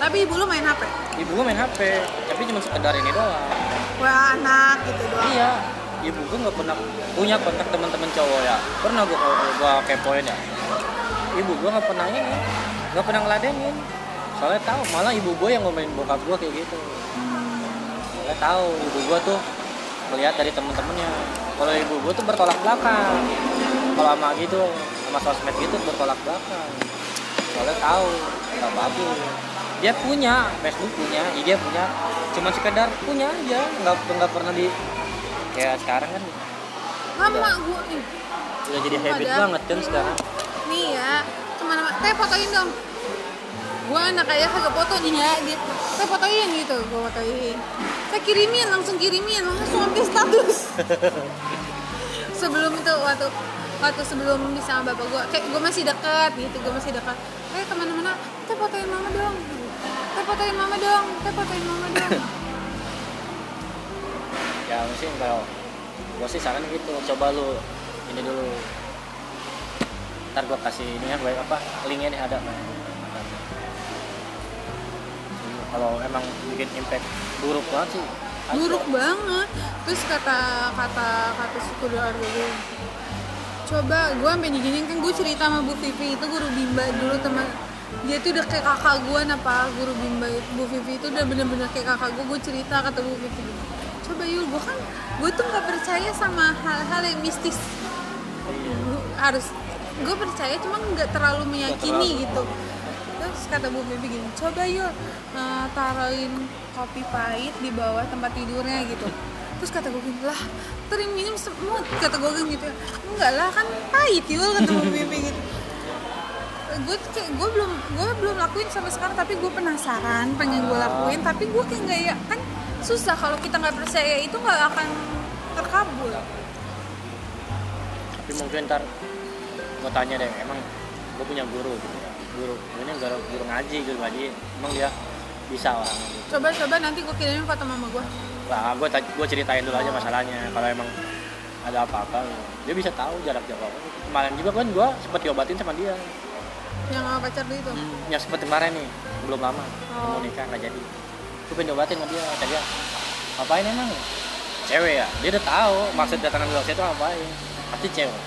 tapi ibu lu main HP ibu gua main HP tapi cuma sekedar ini doang. Wah anak gitu doang? Iya. Ibu gua nggak pernah punya kontak teman-teman cowok ya. Pernah gua gua kepoin ya. Ibu gua nggak pernah ini nggak pernah ngeladenin. Soalnya tahu malah ibu gua yang ngomelin bokap gua kayak gitu. Soalnya tahu ibu gua tuh melihat dari temen-temennya. Kalau ibu gua tuh bertolak belakang. Kalau sama gitu sama sosmed gitu bertolak belakang. Soalnya tahu nggak bagus dia punya Facebook punya IG punya. Cuma sekedar punya aja nggak nggak pernah di kayak sekarang kan lama gue nih udah jadi habit banget kan sekarang. nih ya ke mana-mana teh fotoin dong. Gue anak kayak kagak foto nih ya teh fotoin gitu gue fotoin saya kirimin langsung kirimin. Langsung update status. Sebelum itu waktu waktu sebelum bisa sama bapak gue kayak gue masih dekat gitu gue masih dekat. Eh ke mana-mana teh fotoin mama dong. Teh fotoin mama dong teh fotoin mama dong. Ya mesti kalau gue sih saran gitu coba lu ini dulu. Ntar gue kasih ini ya baik apa linknya nih ada kalau emang bikin impact buruk banget sih. Buruk banget. Terus kata kata kata suku gue coba gue sampai diginin kan gue cerita sama Bu Vivi itu guru bimba dulu teman. Dia tuh udah kayak kakak gue napa guru bimba Bu Vivi itu udah bener-bener kayak kakak gue gue cerita kata Bu Vivi. Coba yul gue kan gue tuh nggak percaya sama hal-hal yang mistis. Iya. Gua harus gue percaya cuma nggak terlalu meyakini terlalu. gitu terus kata Bu Bibi gini coba yuk eh, taruhin kopi pahit di bawah tempat tidurnya gitu. Terus kata gue gini lah tering minum semut kata gue gitu. Enggak lah kan pahit yul kata Bu Bibi gitu. Gue kayak gue belum gue belum lakuin sampai sekarang tapi gue penasaran pengen gue lakuin tapi gue kayak nggak ya kan susah kalau kita nggak percaya itu nggak akan terkabul. Tapi mungkin ntar gue tanya deh emang gue punya guru gitu guru ini guru, guru ngaji guru ngaji emang dia bisa gitu coba coba nanti gue kirimin foto mama gue Nah, gue gue ceritain dulu aja masalahnya. Kalau emang ada apa-apa, dia bisa tahu jarak jauh apa. Kemarin juga kan gue sempet diobatin sama dia. yang sama pacar lu itu Hmm, yang sempet kemarin nih, belum lama. Oh. Mau nikah nggak jadi. Gue pengen diobatin sama dia. Kata dia, ngapain emang? Cewek ya? Dia udah tahu maksud datangan gue ke situ ngapain. Pasti cewek.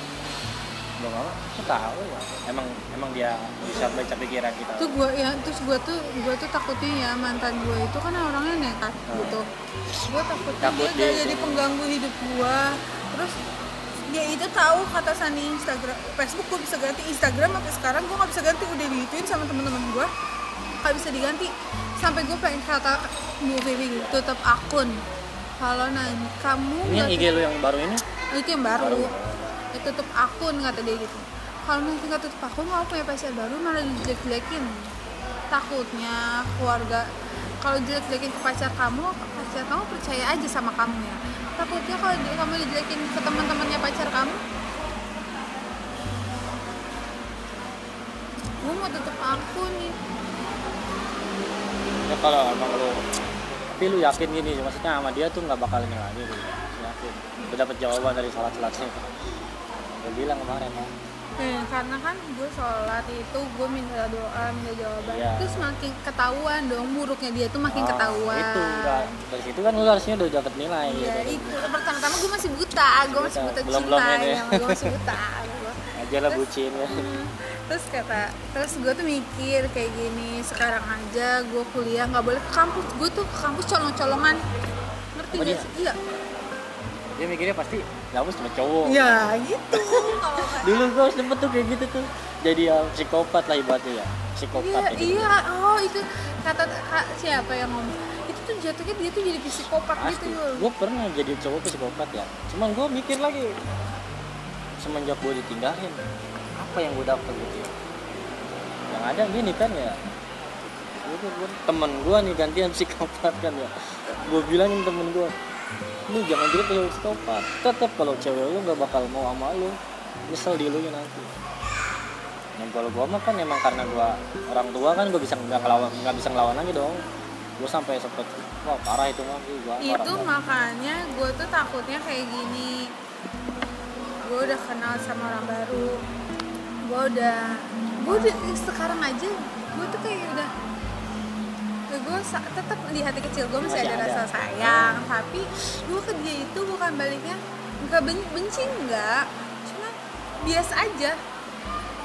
Belum lama, gue tahu ya. Emang emang dia bisa baca pikiran kita. tuh gue ya terus gue tuh gue tuh takutnya ya mantan gue itu kan orangnya nekat gitu gue takutnya Hmm. Takut dia dia jadi pengganggu hidup gue terus dia itu tahu kata Sani Instagram Facebook gue bisa ganti Instagram sampai sekarang gue nggak bisa ganti udah digituin sama temen-temen gue nggak bisa diganti sampai gue pengen kata Vivi gitu tutup akun kalau nanti kamu Ini yang IG lu yang baru ini? Itu yang baru, Baru. Ya, tutup akun kata dia gitu. Kalau nanti nggak tutup akun mau punya pacar baru malah dijelek-jelekin. Takutnya keluarga kalau jelek-jelekin ke pacar kamu pacar kamu percaya aja sama kamu ya. Takutnya kalau kamu dijelekin ke teman-temannya pacar kamu gue mau tutup akun nih. Ya kalau emang lu tapi lu yakin gini maksudnya sama dia tuh nggak bakal ini lagi gitu yakin. Udah dapet jawaban dari salat salatnya gue bilang kemarin kan Eh, karena kan gue sholat itu gue minta doa minta jawaban Iya. terus makin ketahuan dong buruknya dia tuh makin Oh, ketahuan itu kan dari situ kan lu harusnya udah dapet nilai Iya gitu itu pertama-tama gue masih buta, gue masih Buta. Belum-belum cinta ini ya. gue masih buta. Aja lah bucin ya Hmm. Terus kata, terus gue tuh mikir kayak gini, sekarang aja gue kuliah nggak boleh ke kampus, gue tuh ke kampus colong-colongan, ngerti gak sih? Iya. dia mikirnya pasti kamu cuma cowok Ya gitu. Dulu gue sempet tuh kayak gitu tuh jadi ya, psikopat lah ibaratnya ya psikopat Iya, gitu. iya. Oh itu kata kak, siapa yang ngomong? Itu tuh jatuhnya dia tuh jadi psikopat gitu pasti Yul. gue pernah jadi cowok psikopat ya cuman gue mikir lagi semenjak gue ditinggalin apa yang gue dapet gitu ya yang ada gini kan ya gue, gue temen gue nih gantian psikopat kan ya gue bilangin temen gue lu jangan jadi cewek psikopat tetap kalau cewek lu nggak bakal mau sama lu. Nyesel di lu ya nanti. Yang kalau gue mah kan emang karena gue orang tua kan gue bisa nggak ngelawan nggak bisa ngelawan lagi dong. Gue sampai sempet wah parah itu mah gue itu makanya gue tuh takutnya kayak gini. Gue udah kenal sama orang baru. Gue udah gue udah sekarang aja gue tuh kayak udah gue tetap di hati kecil gue masih, Masih ada, ada. rasa sayang tapi gue ke dia itu bukan baliknya nggak ben- benci nggak cuma biasa aja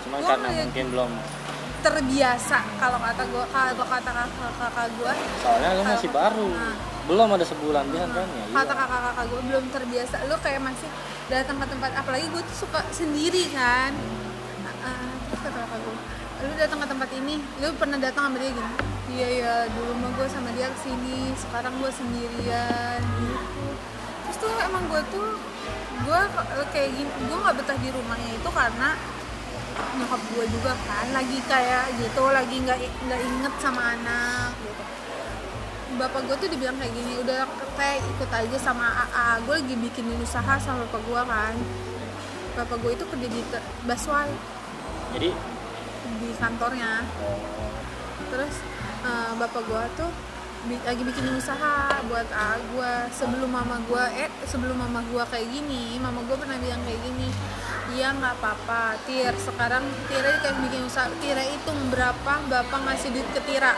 cuman Gua karena mungkin belum terbiasa kalau kata gue kalau kata kakak kakak gue soalnya lu masih baru Nah. belum ada sebulan kan kan ya kata iya. kakak-kakak gue belum terbiasa lu kayak masih datang ke tempat apalagi gue tuh suka sendiri kan Ah, terus kata kakak gue lu datang ke tempat ini lu pernah datang sama dia gini iya ya dulu mah gue sama dia ke sini sekarang gue sendirian gitu. Terus tuh emang gue tuh gue kayak gini gue nggak betah di rumahnya itu karena nyokap gue juga kan lagi kayak gitu lagi nggak nggak inget sama anak gitu. Bapak gue tuh dibilang kayak gini udah kayak ikut aja sama AA gue lagi bikinin usaha sama bapak gue kan. Bapak gue itu kerja di busway. Jadi di kantornya. Terus eh, bapak gue tuh bi- lagi bikin usaha buat AA gue sebelum mama gue eh sebelum mama gue kayak gini mama gue pernah bilang kayak gini iya nggak apa-apa Tir sekarang Tira kayak bikin usaha Tira hitung berapa bapak ngasih duit ke Tira.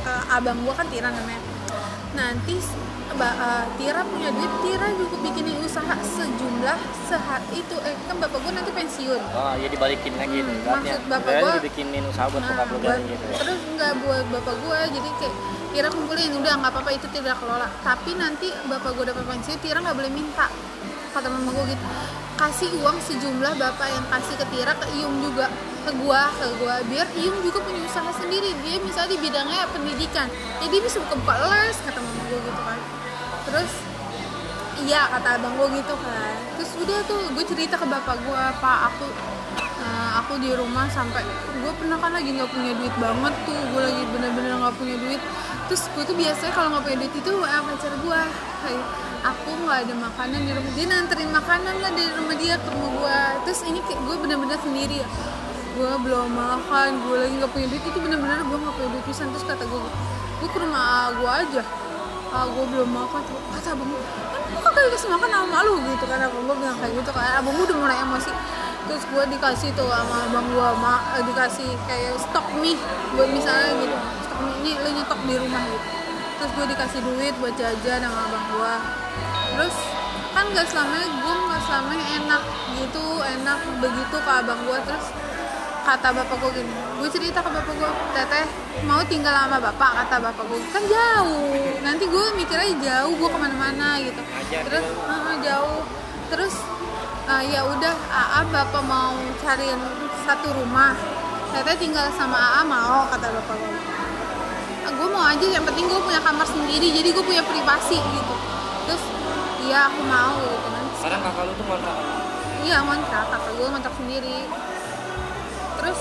Ke abang gue kan Tira namanya. Nanti eh, Tira punya duit. Tira juga bikinin usaha sejumlah sehat itu eh kan bapak gue nanti pensiun. Oh ya dibalikin lagi Hmm, maksud bapak gua- lu bikinin usaha buat Nah, bokap buat- kan gitu. ya terus nggak buat bapak gue jadi kayak Tira kumpulin udah nggak apa-apa itu tidak kelola. Tapi nanti bapak gue dapat pensiun Tira nggak boleh minta. Kata mama gue gitu. Kasih uang sejumlah bapak yang kasih ke Tira ke Iyung juga ke gua ke gua biar Iyung juga punya usaha sendiri. Dia misalnya di bidangnya pendidikan. Ya dia bisa buka-buka les kata mama gue gitu kan terus iya kata abang gue gitu kan. Terus udah tuh gue cerita ke bapak gue pak aku eh, aku di rumah sampai gue pernah kan lagi nggak punya duit banget tuh gue lagi bener-bener nggak punya duit. Terus gue tuh biasanya kalau nggak punya duit itu WA pacar gue kayak aku nggak ada makanan di rumah. Dia nanterin makanan lah dari rumah dia ke rumah gue terus ini gue bener-bener sendiri. Ya gue belum makan gue lagi nggak punya duit itu bener-bener gue nggak punya duit pisan. Terus kata gue gue ke rumah gue aja ah gue belum makan tuh? Kata abang gue kan kok dikasih makan sama lu gitu kan. Abang gue bilang kayak gitu kan. Abang gue udah mulai emosi. Terus gue dikasih tuh sama abang gue ma eh, dikasih kayak stok mie buat misalnya gitu. Stok mie ini lu nyetok di rumah gitu. Terus gue dikasih duit buat jajan sama abang gue terus kan gak selamanya gue gak selamanya enak gitu enak begitu ke abang gue terus kata bapak gue gini gue cerita ke bapak gue teteh mau tinggal sama bapak kata bapak gue kan jauh nanti gue mikirnya jauh gue ke mana-mana gitu. Terus. "Ah, jauh. Terus ah, ya udah AA bapak mau cariin satu rumah. Teteh tinggal sama AA mau kata bapak gue gue mau aja yang penting gue punya kamar sendiri jadi gue punya privasi gitu. Terus iya aku mau gitu kan. Sekarang kakak lu tuh kontrak iya ngontrak. Kakak gue ngontrak sendiri terus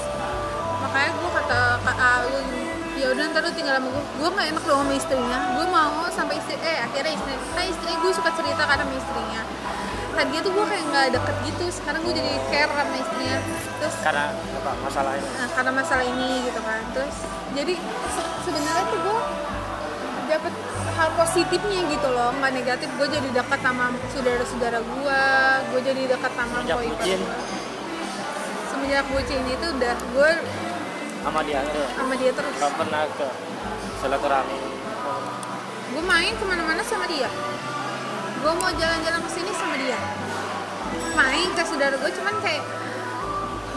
makanya gue kata kakak gue gini ya udah ntar lu tinggal sama gue gue nggak enak dong sama istrinya. Gue mau sampai istri eh akhirnya istri kan istri gue suka cerita kan sama istrinya. Tadinya tuh gue kayak nggak deket gitu. Sekarang gue jadi care sama istrinya. Terus karena apa? Masalahnya nah, karena masalah ini gitu kan. Terus jadi se- sebenarnya tuh gue dapet hal positifnya gitu loh. Nggak negatif gue jadi dekat sama saudara-saudara gue gue jadi dekat sama Sejak boy bucin. semenjak itu udah gue sama dia tuh sama dia terus. Nggak pernah ke silaturahmi. Gue main ke mana-mana sama dia. Gue mau jalan-jalan ke sini sama dia. Main ke saudara gue cuman kayak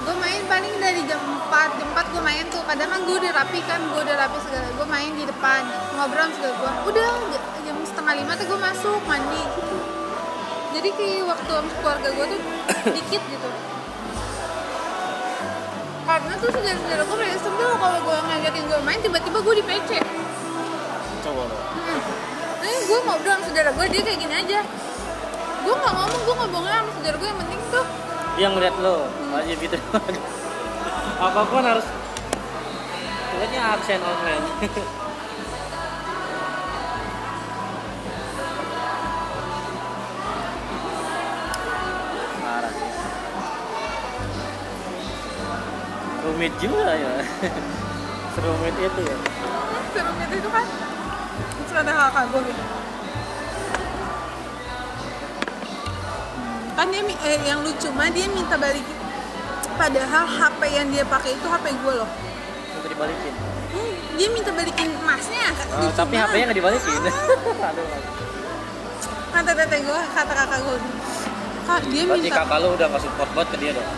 gue main paling dari jam 4 jam 4 gue main tuh kadang kan gue udah rapi kan gue udah rapi segala. Gue main di depan ngobrol segala gue udah jam setengah lima tuh gue masuk mandi. Gitu jadi kayak waktu sama keluarga gue tuh dikit gitu karena tuh saudara-saudara gue pada sebel kalau gue ngajakin gue main tiba-tiba gue di PC coba lo Nah, gue ngobrol sama saudara gue, dia kayak gini aja. Gue gak ngomong, gue bohong sama saudara gue Yang penting tuh. Dia ngeliat lo wajib gitu. Apa pun harus lihatnya absen online rumit juga ya. Serumit itu ya. Serumit itu kan ada kakak gue gitu. Kan dia, eh, yang lucu mah dia minta balikin. Padahal HP yang dia pakai itu HP gue loh. Minta dibalikin? Hmm, Dia minta balikin emasnya. Oh, tapi banget. HP-nya nggak dibalikin. Aduh Kata teteh gue, kata kakak gue Kak dia berarti minta kakak lu udah nggak support banget ke dia dong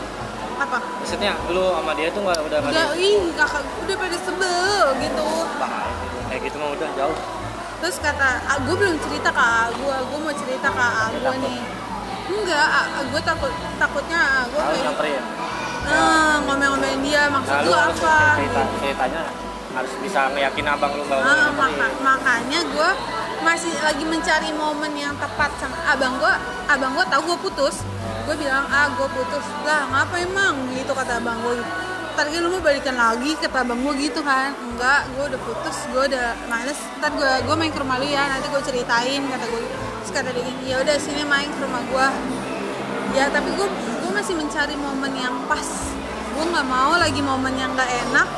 Apa? maksudnya dulu sama dia tuh nggak udah nggak ih kakak udah pada sebel gitu. Bahaya kayak gitu mah udah jauh. Terus kata gue belum cerita ke gue gue mau cerita ke gue nih. Enggak gue takut takutnya gue kayak nyamperin. eh, ngomel-ngomelin dia maksud nah lu lu apa? cerita ceritanya. Harus bisa meyakin abang lu nggak Ah, mau maka- makanya gue masih lagi mencari momen yang tepat sama abang gue abang gue tahu gue putus gue bilang ah gue putus. Lah ngapa emang? Gitu kata abang gue ntar lu mau balikan lagi kata abang gue gitu kan. Enggak gue udah putus gue udah males. Ntar gue gue main ke rumah lu ya nanti gue ceritain kata gue terus kata dia ya udah sini main ke rumah gue ya tapi gue gue masih mencari momen yang pas. Gue nggak mau lagi momen yang nggak enak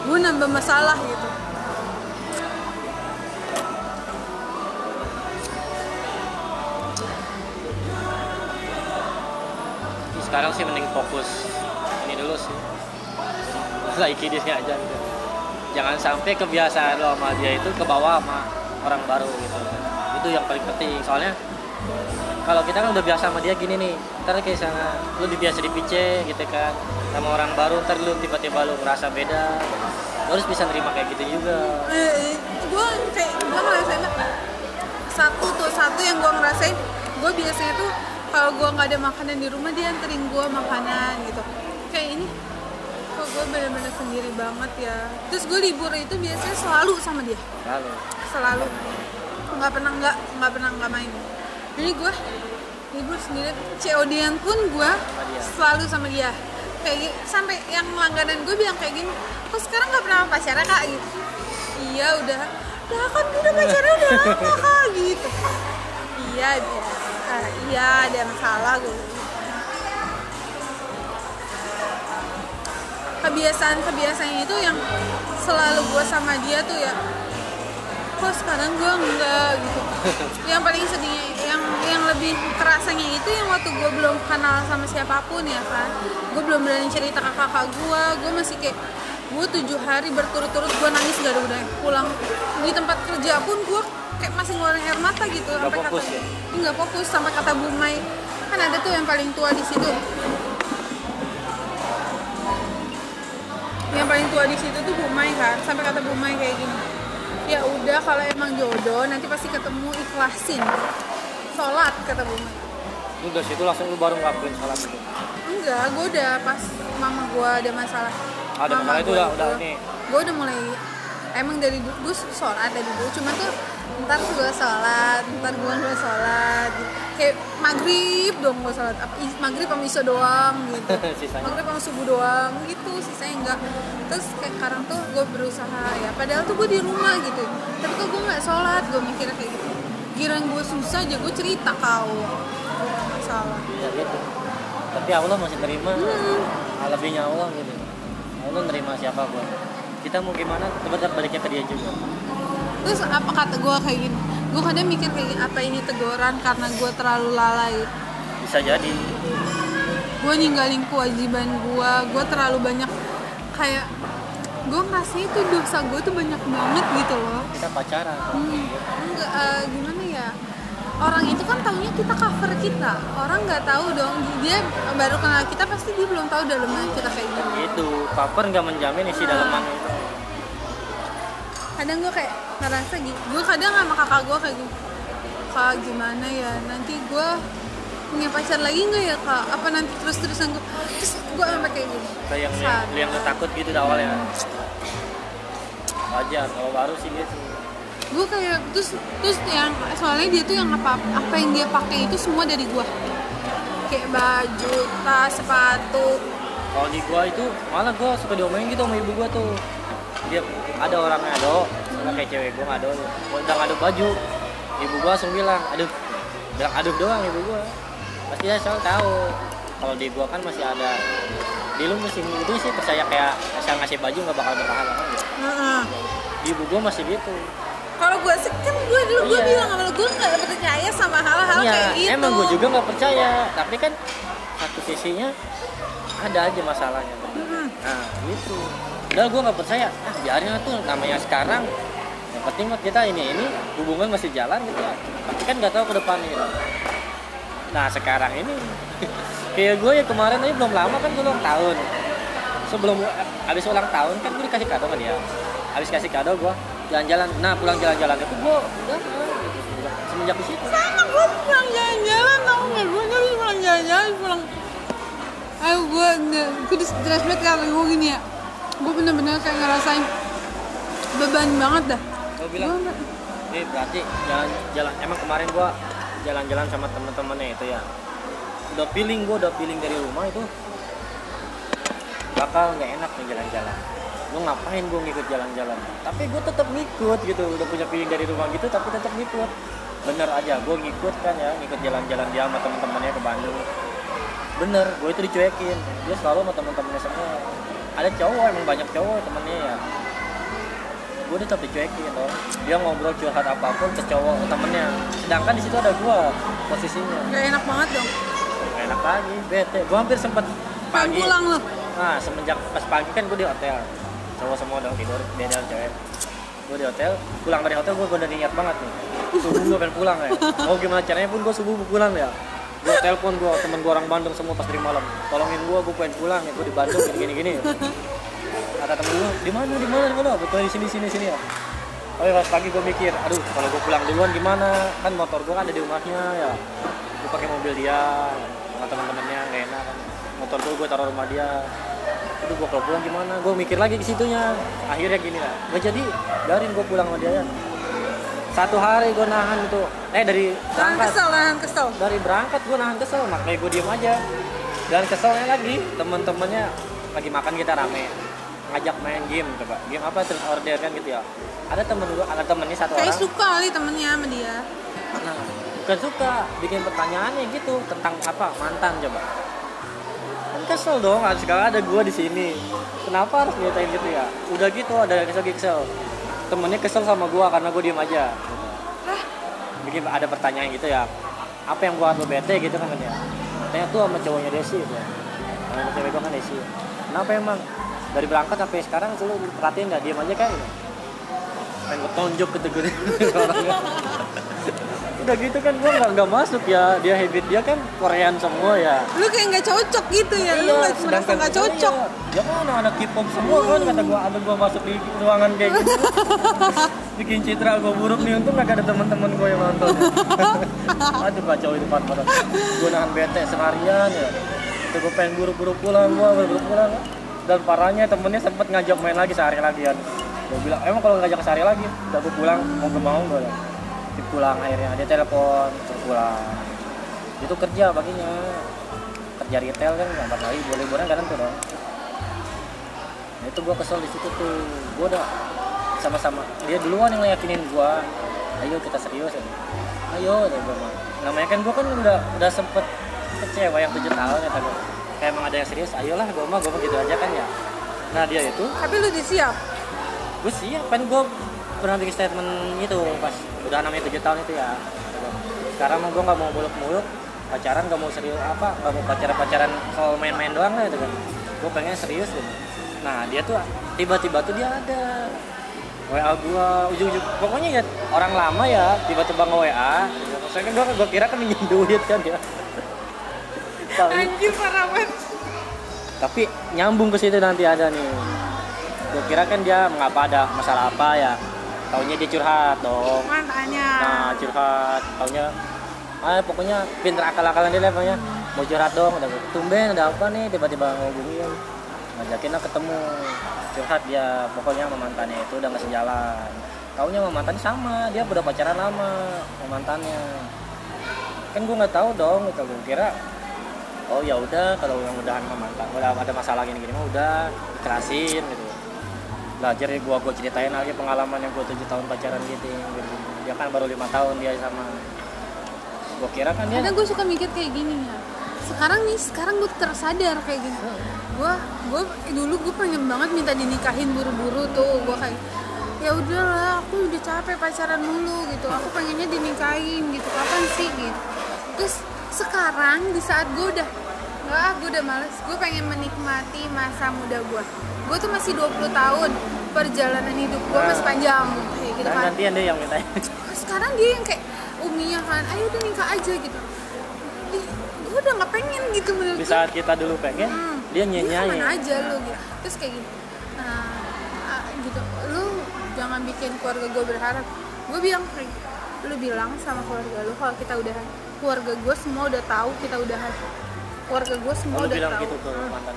gue nambah masalah gitu sekarang sih mending fokus ini dulu sih. Lagi kidisnya aja gitu. Jangan sampai kebiasaan lo sama dia itu ke bawah sama orang baru gitu. Itu yang paling penting. Soalnya kalau kita kan udah biasa sama dia gini nih ntar kayak sana lu biasa di PC gitu kan. Sama orang baru ntar lu tiba-tiba lu ngerasa beda. Lu harus bisa nerima kayak gitu juga. Gue kayak gue ngerasain satu tuh satu yang gue ngerasain gue biasanya tuh kalau gue nggak ada makanan di rumah dia anterin gue makanan gitu. Kayak ini kok gue bener-bener sendiri banget ya. Terus gue libur itu biasanya selalu sama dia. Lalu selalu. Nggak pernah nggak nggak pernah nggak main. Ini gue libur sendiri. COD-an pun gue selalu sama dia. Kayak sampai yang langganan gue bilang kayak gini kok sekarang nggak pernah pacarnya kak? Gitu. Iya udah. Lah kan udah pacarnya udah lama kak. Gitu. Iya dia ah, iya ada masalah gue kebiasaan-kebiasaan itu yang selalu gue sama dia tuh ya kok sekarang gue enggak? gitu. Yang paling sedihnya yang yang lebih kerasanya itu yang waktu gue belum kenal sama siapa pun ya kan. Gue belum berani cerita ke kakak gue gue masih kayak gue tujuh hari berturut-turut gue nangis gak ada udah pulang. Di tempat kerja pun gue kayak masih ngeluarin air mata gitu Nggak sampai fokus kata ya? nggak fokus sampai kata Bumai kan ada tuh yang paling tua di situ. Yang paling tua di situ tuh Bumai kan sampai kata Bumai kayak gini. Ya udah kalau emang jodoh nanti pasti ketemu ikhlasin. Sholat kata Bumai lu dari situ langsung lu baru ngelakuin salah itu enggak gue udah pas mama gue ada masalah. Ada Mama masalah itu udah- udah ini. gue udah mulai emang dari dulu gue sholat dari dulu cuma tuh ntar gue sholat ntar gue nggak sholat. Kayak maghrib dong gue sholat. Apa- maghrib sama isya doang gitu. Maghrib sama subuh doang gitu sisanya enggak. Terus kayak sekarang tuh gue berusaha ya padahal tuh gue di rumah gitu. Tapi kok gue nggak sholat gue mikirnya kayak gitu. Giran gue susah aja gue cerita kau masalah ya gitu. Tapi Allah masih terima. Hmm. lebihnya Allah gitu. Allah nerima siapa gua. Kita mau gimana? Tetap baliknya ke dia juga terus apa kata gue kayak gini? Gue kadang mikir kayak gini, apa ini teguran karena gue terlalu lalai? Bisa jadi. Gue ninggalin kewajiban gue gue terlalu banyak kayak gue ngerasa itu dosa gue tuh banyak banget gitu loh. Kita pacaran. Hmm, enggak eh, gimana ya? Orang itu kan taunya kita cover kita. Orang nggak tahu dong. Dia baru kenal kita pasti dia belum tahu dalamnya kita kayak gini. Itu cover nggak menjamin isi dalaman itu kadang gue kayak ngerasa gitu gue kadang sama kakak gue kayak gini kak gimana ya nanti gue punya pacar lagi nggak ya kak? Apa nanti terus terusan gue terus gue sampai kayak gini kayak yang yang, yang takut gitu awal ya? Wajar kalau baru sih gitu. Gue kayak terus terus yang soalnya dia tuh yang apa apa yang dia pakai itu semua dari gue. Kayak baju tas sepatu. Kalau di gua itu malah gua suka diomelin gitu sama ibu gua tuh. Dia ada orang ngado sama kayak cewek gua ngado gua udah ngado baju ibu gua langsung bilang aduh bilang aduh doang ibu gua pasti dia selalu tahu kalau di gua kan masih ada di lu mesti itu sih percaya kayak asal ngasih baju nggak bakal berpahala kan gitu. Heeh. di ibu gua masih gitu kalau gue sih kan gue dulu gue Iya. bilang sama gue nggak percaya sama hal-hal iya kayak gitu emang gua juga nggak percaya tapi kan satu sisinya ada aja masalahnya Mm-mm. Nah gitu. Udah gue nggak percaya. Ah biarin tuh namanya sekarang. Yang penting kita ini ini hubungan masih jalan gitu ya. Tapi kan nggak tahu ke depan gitu. Nah sekarang ini kayak gue ya kemarin aja belum lama kan gue ulang tahun. Sebelum habis ulang tahun kan gue dikasih kado kan dia. Habis kasih kado gue jalan-jalan. Nah pulang jalan-jalan itu gue udah semenjak di situ. sama gue pulang jalan-jalan tau nggak gue nggak bisa pulang jalan-jalan pulang ayo gue gue di stress banget karena gue gini ya gue bener-bener kayak ngerasain beban banget dah Gue gue bilang Eh berarti jalan jalan emang kemarin gua jalan-jalan sama temen-temennya itu ya. Udah feeling gua udah feeling dari rumah itu bakal nggak enak nih jalan-jalan. Lu ngapain gua ngikut jalan-jalan? Tapi gua tetap ngikut gitu. Udah punya feeling dari rumah gitu tapi tetap ngikut. Bener aja gua ngikut kan ya, ngikut jalan-jalan dia sama temen-temennya ke Bandung. Bener, gue itu dicuekin. Dia selalu sama temen-temennya semua. Ada cowok emang banyak cowok temennya ya gue tetap dicuekin dong dia ngobrol curhat apa pun ke cowok temennya. Sedangkan di situ ada gue posisinya. Nggak enak banget dong. Gak enak lagi bete. Gue hampir sempet pagi. pulang lo nah semenjak pas pagi kan gue di hotel. Cowok semua udah tidur dia dan cewek. Gue di hotel pulang dari hotel gue udah niat banget nih. Subuh gue pengen pulang ya. Mau gimana caranya pun gue subuh pulang ya. Gue telepon gue temen gue orang Bandung semua pas dari malam. Tolongin gue gue pengen pulang ya. Gue di Bandung gini gini gini kata temen di mana di mana di mana? Betul di sini sini sini ya. Tapi pas pagi gue mikir aduh kalau gue pulang duluan gimana? Kan motor gue kan ada di rumahnya ya. Gue pakai mobil dia sama teman-temannya gak enak kan. Motor gue gue taruh rumah dia. Aduh gue kalau pulang gimana? Gue mikir lagi ke situnya. Akhirnya gini lah. Gak jadi biarin gue pulang sama dia ya. Satu hari gue nahan itu. Eh dari nahan berangkat. kesel nahan kesel. Dari berangkat gue nahan kesel makanya gue diem aja. Dan keselnya lagi teman-temannya lagi makan kita rame ngajak main game coba. Game apa? Terus order kan gitu ya. Ada temen gue ada temennya satu kayak orang. suka kali temennya sama dia. Nah bukan suka bikin pertanyaannya gitu tentang apa? Mantan coba. Kan kesel dong harus sekarang ada gua di sini. Kenapa harus nyatain gitu ya? Udah gitu ada yang kesel kesel. Temennya kesel sama gua karena gua diem aja. Gitu. bikin ada pertanyaan gitu ya. Apa yang buat lo bete gitu kan ya? Tanya tuh sama cowoknya Desi gitu. Sama cewek gua kan Desi. Kenapa emang dari berangkat sampai sekarang tuh lu perhatiin nggak diem aja kan? Pengen gue tonjok gitu gitu. Orangnya udah gitu kan gua nggak nggak masuk ya. Dia habit dia kan Korean semua ya. Lu kayak nggak cocok gitu ya. Lu nggak merasa nggak cocok. iya, dia kan anak K-pop semua kan kata gua ada gua masuk di ruangan kayak gitu. Bikin citra gua buruk nih untung gak ada teman-teman gua yang nonton. Aduh kacau itu part part gua nahan bete seharian ya. Itu gua pengen buru-buru pulang gua buru-buru pulang dan parahnya temennya sempet ngajak main lagi sehari lagi kan gua bilang emang kalau ngajak sehari lagi udah gua pulang mau ke mau. Dia pulang akhirnya dia telepon pulang. Itu kerja baginya kerja retail kan nggak kali boleh liburan kan tuh dong. Nah, itu gua kesel di situ tuh. Gua udah sama-sama dia duluan yang yakinin gua. Ayo kita serius ya ayo gua mah. namanya kan gua kan udah udah sempet kecewa yang tujuh tahun gua kayak emang ada yang serius ayolah gua mah gua mah gitu aja kan ya. Nah dia itu tapi lu udah siap gue siap kan gue pernah bikin statement itu pas udah namanya tujuh tahun itu ya. Sekarang mah gue nggak mau muluk-muluk pacaran gak mau serius apa gak mau pacaran pacaran kalau main-main doang lah gitu kan. Gue pengen serius gitu. Nah dia tuh tiba-tiba tuh dia ada. WA gua ujung-ujung pokoknya ya orang lama ya tiba-tiba nge WA saya kan gua, gua kira kan minjem duit kan dia Tahu. anjir parah banget. Tapi nyambung ke situ nanti ada nih. Gue kira kan dia mengapa ada masalah apa ya? Taunya dia curhat dong. Mantannya nah curhat. Taunya ah pokoknya pinter akal-akalan dia pokoknya. Mau curhat dong udah tumben ada apa nih tiba-tiba ngomongin ngajakin lah ketemu. Curhat dia pokoknya sama mantannya itu udah nggak sejalan. Taunya sama mantannya sama dia udah pacaran lama sama mantannya. Kan gue nggak tahu dong gitu. Gue kira oh ya udah kalau yang udahan mantan udah ada masalah gini gini mah udah ikhlasin gitu. Belajar gua gua ceritain lagi pengalaman yang gua tujuh tahun pacaran gitu, gitu. dia kan baru lima tahun dia sama. Gua kira kan dia kadang gue suka mikir kayak gini ya. Sekarang nih sekarang gue tersadar kayak gini. Gue gue dulu gue pengen banget minta dinikahin buru-buru tuh gue kayak ya udahlah aku udah capek pacaran dulu gitu. Aku pengennya dinikahin gitu. Kapan sih? gitu. Terus sekarang di saat gue udah nggak gue udah males. Gue pengen menikmati masa muda gue gue tuh masih 20 tahun perjalanan hidup gue masih panjang. Kayak gitu nah, kan. gantian deh yang minta. Sekarang dia yang kayak uminya kan ayo udah nikah aja gitu. Gue udah nggak pengen gitu menurut di saat kita dulu pengen Hmm, dia nyanyi aja. lu gitu. Terus kayak gini nah, ah, gitu lu jangan bikin keluarga gue berharap. Gue bilang lu bilang sama keluarga lu kalau kita udahan keluarga gue semua udah tahu kita udahan keluarga gue semua Lalu udah bilang tahu. gitu ke Hmm, mantan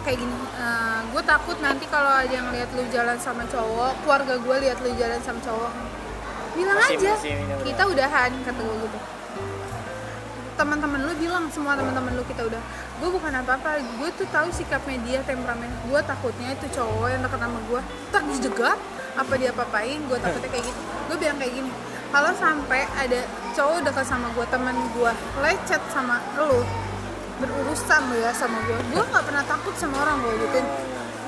kayak gini gue takut nanti kalau ada yang lihat lu jalan sama cowok keluarga gue lihat lu jalan sama cowok. Bilang Masih- aja masih udah. kita udahan kata gue gitu. Teman-teman lu bilang semua teman-teman lu kita udah. Gue bukan apa-apa gue tuh tahu sikapnya dia temperamen gue takutnya itu cowok yang deket sama gue tak dijegat apa dia papain gue takutnya kayak gitu. Gue bilang kayak gini kalau sampai ada cowok dekat sama gue teman gue lecet sama lu berurusan lu ya sama gue gue nggak pernah takut sama orang gue gituin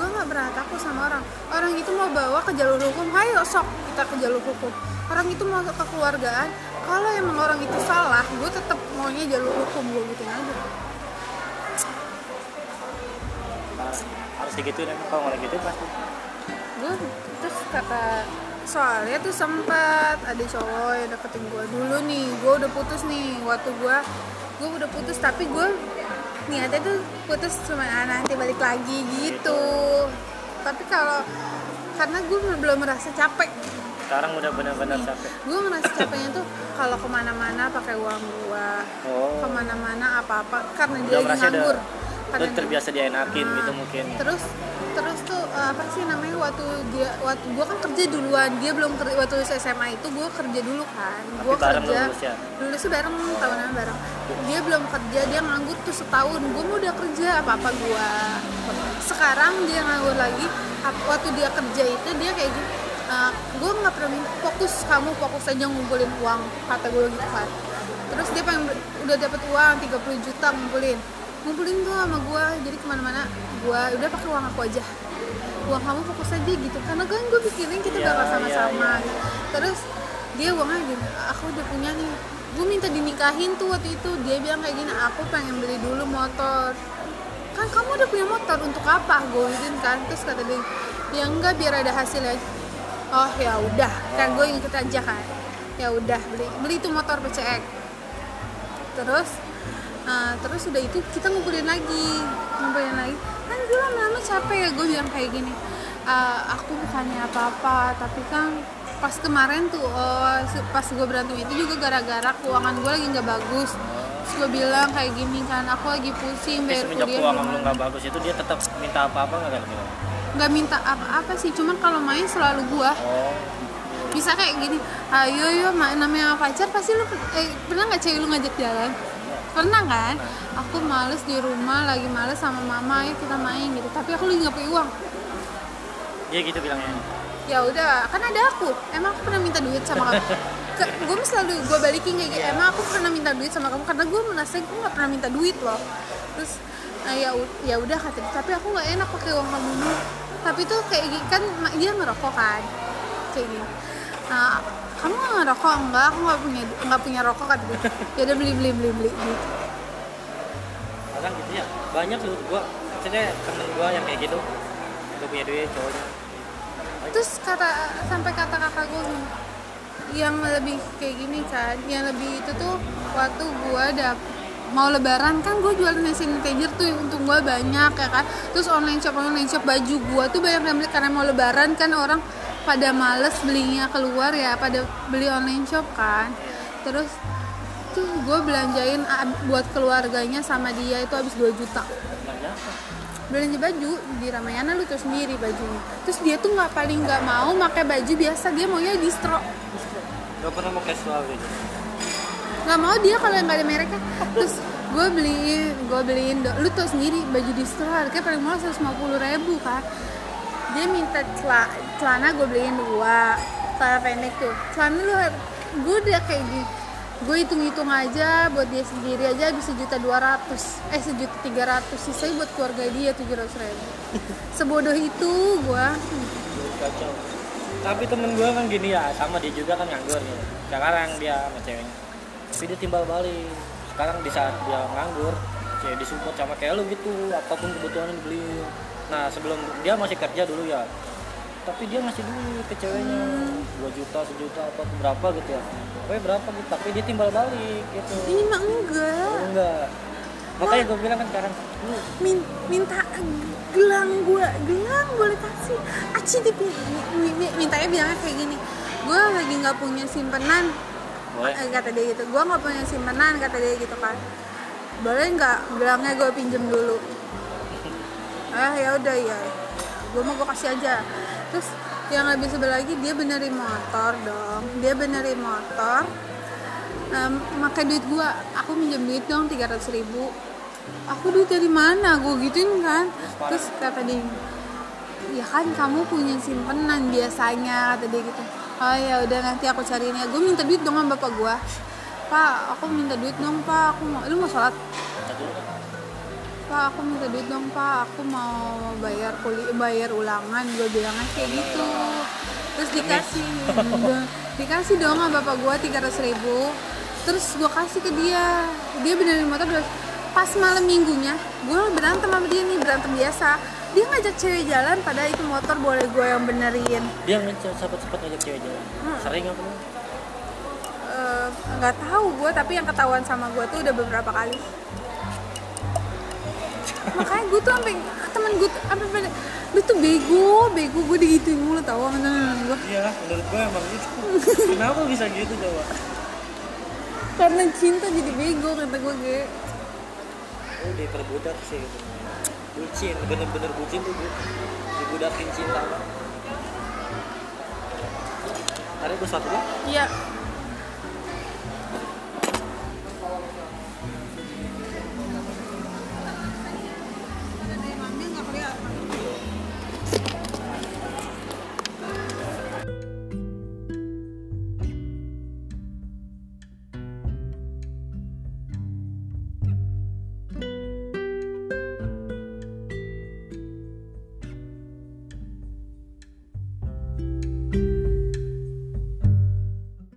gue nggak pernah takut sama orang. Orang itu mau bawa ke jalur hukum ayo sok kita ke jalur hukum. Orang itu mau ke kekeluargaan kalau emang orang itu salah gue tetap maunya jalur hukum gue gitu aja. Harus digituin kalau nggak gitu pasti. Gue terus kata soalnya tuh sempat ada cowok yang deketin gue dulu nih. Gue udah putus nih waktu gue gue udah putus tapi gue niatnya tuh putus cuma ah, nanti balik lagi gitu. Tapi kalau karena gue belum merasa capek. Sekarang udah benar-benar capek? gue ngerasa capeknya tuh kalau ke mana-mana pakai uang gue oh. ke mana-mana apa-apa karena dia udah lagi merasa udah nganggur. udah Karena dia- terbiasa dienakin Nah, gitu mungkin. terus terus tuh eh, apa sih namanya waktu dia waktu gua kan kerja duluan dia belum kerja waktu SMA itu gua kerja dulu kan. Bareng kerja lulus ya? bareng tahunan bareng. Dia belum kerja dia nganggur tuh setahun. Gua mau udah kerja apa apa gua. Sekarang dia nganggur lagi waktu dia kerja itu dia kayak gitu gue nggak pernah minta fokus kamu fokus aja ngumpulin uang kata gue gitu kan. Terus dia pengen udah dapat uang 30 juta ngumpulin. Ngumpulin tuh sama gue jadi ke mana-mana gue udah pakai uang aku aja. Uang kamu fokus aja gitu karena kan gue pikirin kita Iya, bakal sama-sama. iya, gitu. terus dia uangnya gini aku udah punya nih. Gue minta dinikahin tuh waktu itu. Dia bilang kayak gini aku pengen beli dulu motor. Kan kamu udah punya motor untuk apa? Gue gituin kan? Terus kata dia ya enggak biar ada hasilnya. Oh ya udah. Kan gue ikut aja kan. Ya udah beli beli itu motor PCX terus eh, terus udah itu kita ngumpulin lagi ngumpulin lagi kan gue lama-lama capek ya gue bilang kayak gini. "Eh, aku bukannya apa-apa tapi kan pas kemarin tuh se- pas gue berantem itu juga gara-gara keuangan gue lagi nggak bagus. Terus gue bilang kayak gini kan aku lagi pusing bayar kuliah keuangan lu nggak bagus itu dia tetap minta apa-apa nggak kan bilang? nggak minta apa-apa sih cuman kalau main selalu gua. Oh, bisa kayak gini ayo yo main namanya pacar pasti lu eh, pernah nggak cewek lu ngajak jalan pernah kan aku males di rumah lagi males sama mama ayo kita main gitu. Tapi aku lagi nggak punya uang. Dia gitu bilangnya. ya udah kan ada aku. Emang aku pernah minta duit sama kamu? Ke, gue selalu gue balikin kayak gitu. Emang aku pernah minta duit sama kamu? Karena gue merasa gue nggak pernah minta duit loh. Terus nah, ya ya udah kata dia, tapi aku nggak enak pakai uang kamu. Tapi tuh kayak gini kan dia ngerokok kan? Kayak gini. Nah, kamu nggak ngerokok enggak aku nggak punya nggak punya rokok kata dia ya udah beli beli beli beli gitu. Kadang gitu ya. Banyak lu gua maksudnya temen gua yang kayak gitu. Gak punya duit cowoknya. terus kata sampai kata kakak gini, yang lebih kayak gini kan yang lebih itu tuh waktu gue ada mau lebaran kan gue jualan hand sanitizer tuh untuk gue banyak ya kan terus online shop online shop baju gue tuh banyak yang beli karena mau lebaran kan orang pada males belinya keluar ya pada beli online shop kan. Terus tuh gue belanjain buat keluarganya sama dia itu habis 2 juta. Belanja baju di Ramayana lu tuh sendiri bajunya. Terus dia tuh nggak paling nggak mau pakai baju biasa dia maunya distro. Gak pernah mau casual gitu. nggak mau dia kalau yang nggak ada mereknya. Terus gue beliin gue beliin lu tuh sendiri baju distro harganya paling murah 150 ribu kan dia minta cela- celana gue beliin dua celana pendek tuh celana lu gue udah kayak gini gue hitung-hitung aja buat dia sendiri aja bisa sejuta dua ratus eh sejuta tiga ratus sisanya buat keluarga dia tujuh ratus ribu sebodoh itu gue kacau. Tapi temen gua kan gini ya, sama dia juga kan nganggur gitu. Sekarang dia sama ceweknya. Tapi dia timbal balik. Sekarang di saat dia nganggur, kayak disupport sama kayak lu gitu, apa pun kebutuhannya dibeli. Nah sebelum dia masih kerja dulu ya, tapi dia ngasih duit ke ceweknya. 2 juta, sejuta, apa berapa gitu ya. Pokoknya berapa gitu, tapi dia timbal balik gitu. ini mah enggak. Oh, enggak. Makanya gue bilang kan sekarang, lu Min- minta gelang gue gelang boleh kasih aci di mi- mi- mintanya bilangnya kayak gini gue lagi nggak punya simpenan. Boleh. Eh, kata dia gitu gue nggak punya simpenan kata dia gitu kan. Boleh nggak gelangnya gue pinjem dulu ah ya udah ya. Gue mau gue kasih aja. Terus yang lebih sebelah lagi dia benerin motor dong. Dia benerin motor um, pakai duit gue aku minjem duit dong 300 ribu. Aku duit dari mana? Gue gituin kan? Terus kata dia ya kan kamu punya simpenan biasanya kata dia gitu. Oh ya udah nanti aku cariin ya. Gue minta duit dong sama bapak gue pak aku minta duit dong pak. Aku mau lu mau sholat. Pak aku minta duit dong pak aku mau bayar kuliah bayar ulangan. Gue bilangnya kayak gitu. Terus dikasih dikasih dong sama bapak gue 300 ribu. Terus gue kasih ke dia. Dia benerin motor terus pas malam minggunya gue berantem sama dia nih berantem biasa. Dia ngajak cewek jalan padahal itu motor boleh gue yang benerin. Dia ngecek sempat-sempat ngajak cewek jalan. Hmm. Sering apa? Eh, nggak tahu gue tapi yang ketahuan sama gue tuh udah beberapa kali makanya gue tuh sampai temen gue tuh sampai pada lu tuh bego bego gue digituin mulu tau sama temen gue Iya, menurut gue emang gitu. Kenapa bisa gitu coba? karena cinta jadi bego kata gue kayak Oh, diperbudak sih gitu. Bucin, bener-bener bucin tuh gitu. Dibudakin cinta. Ada gue satu iya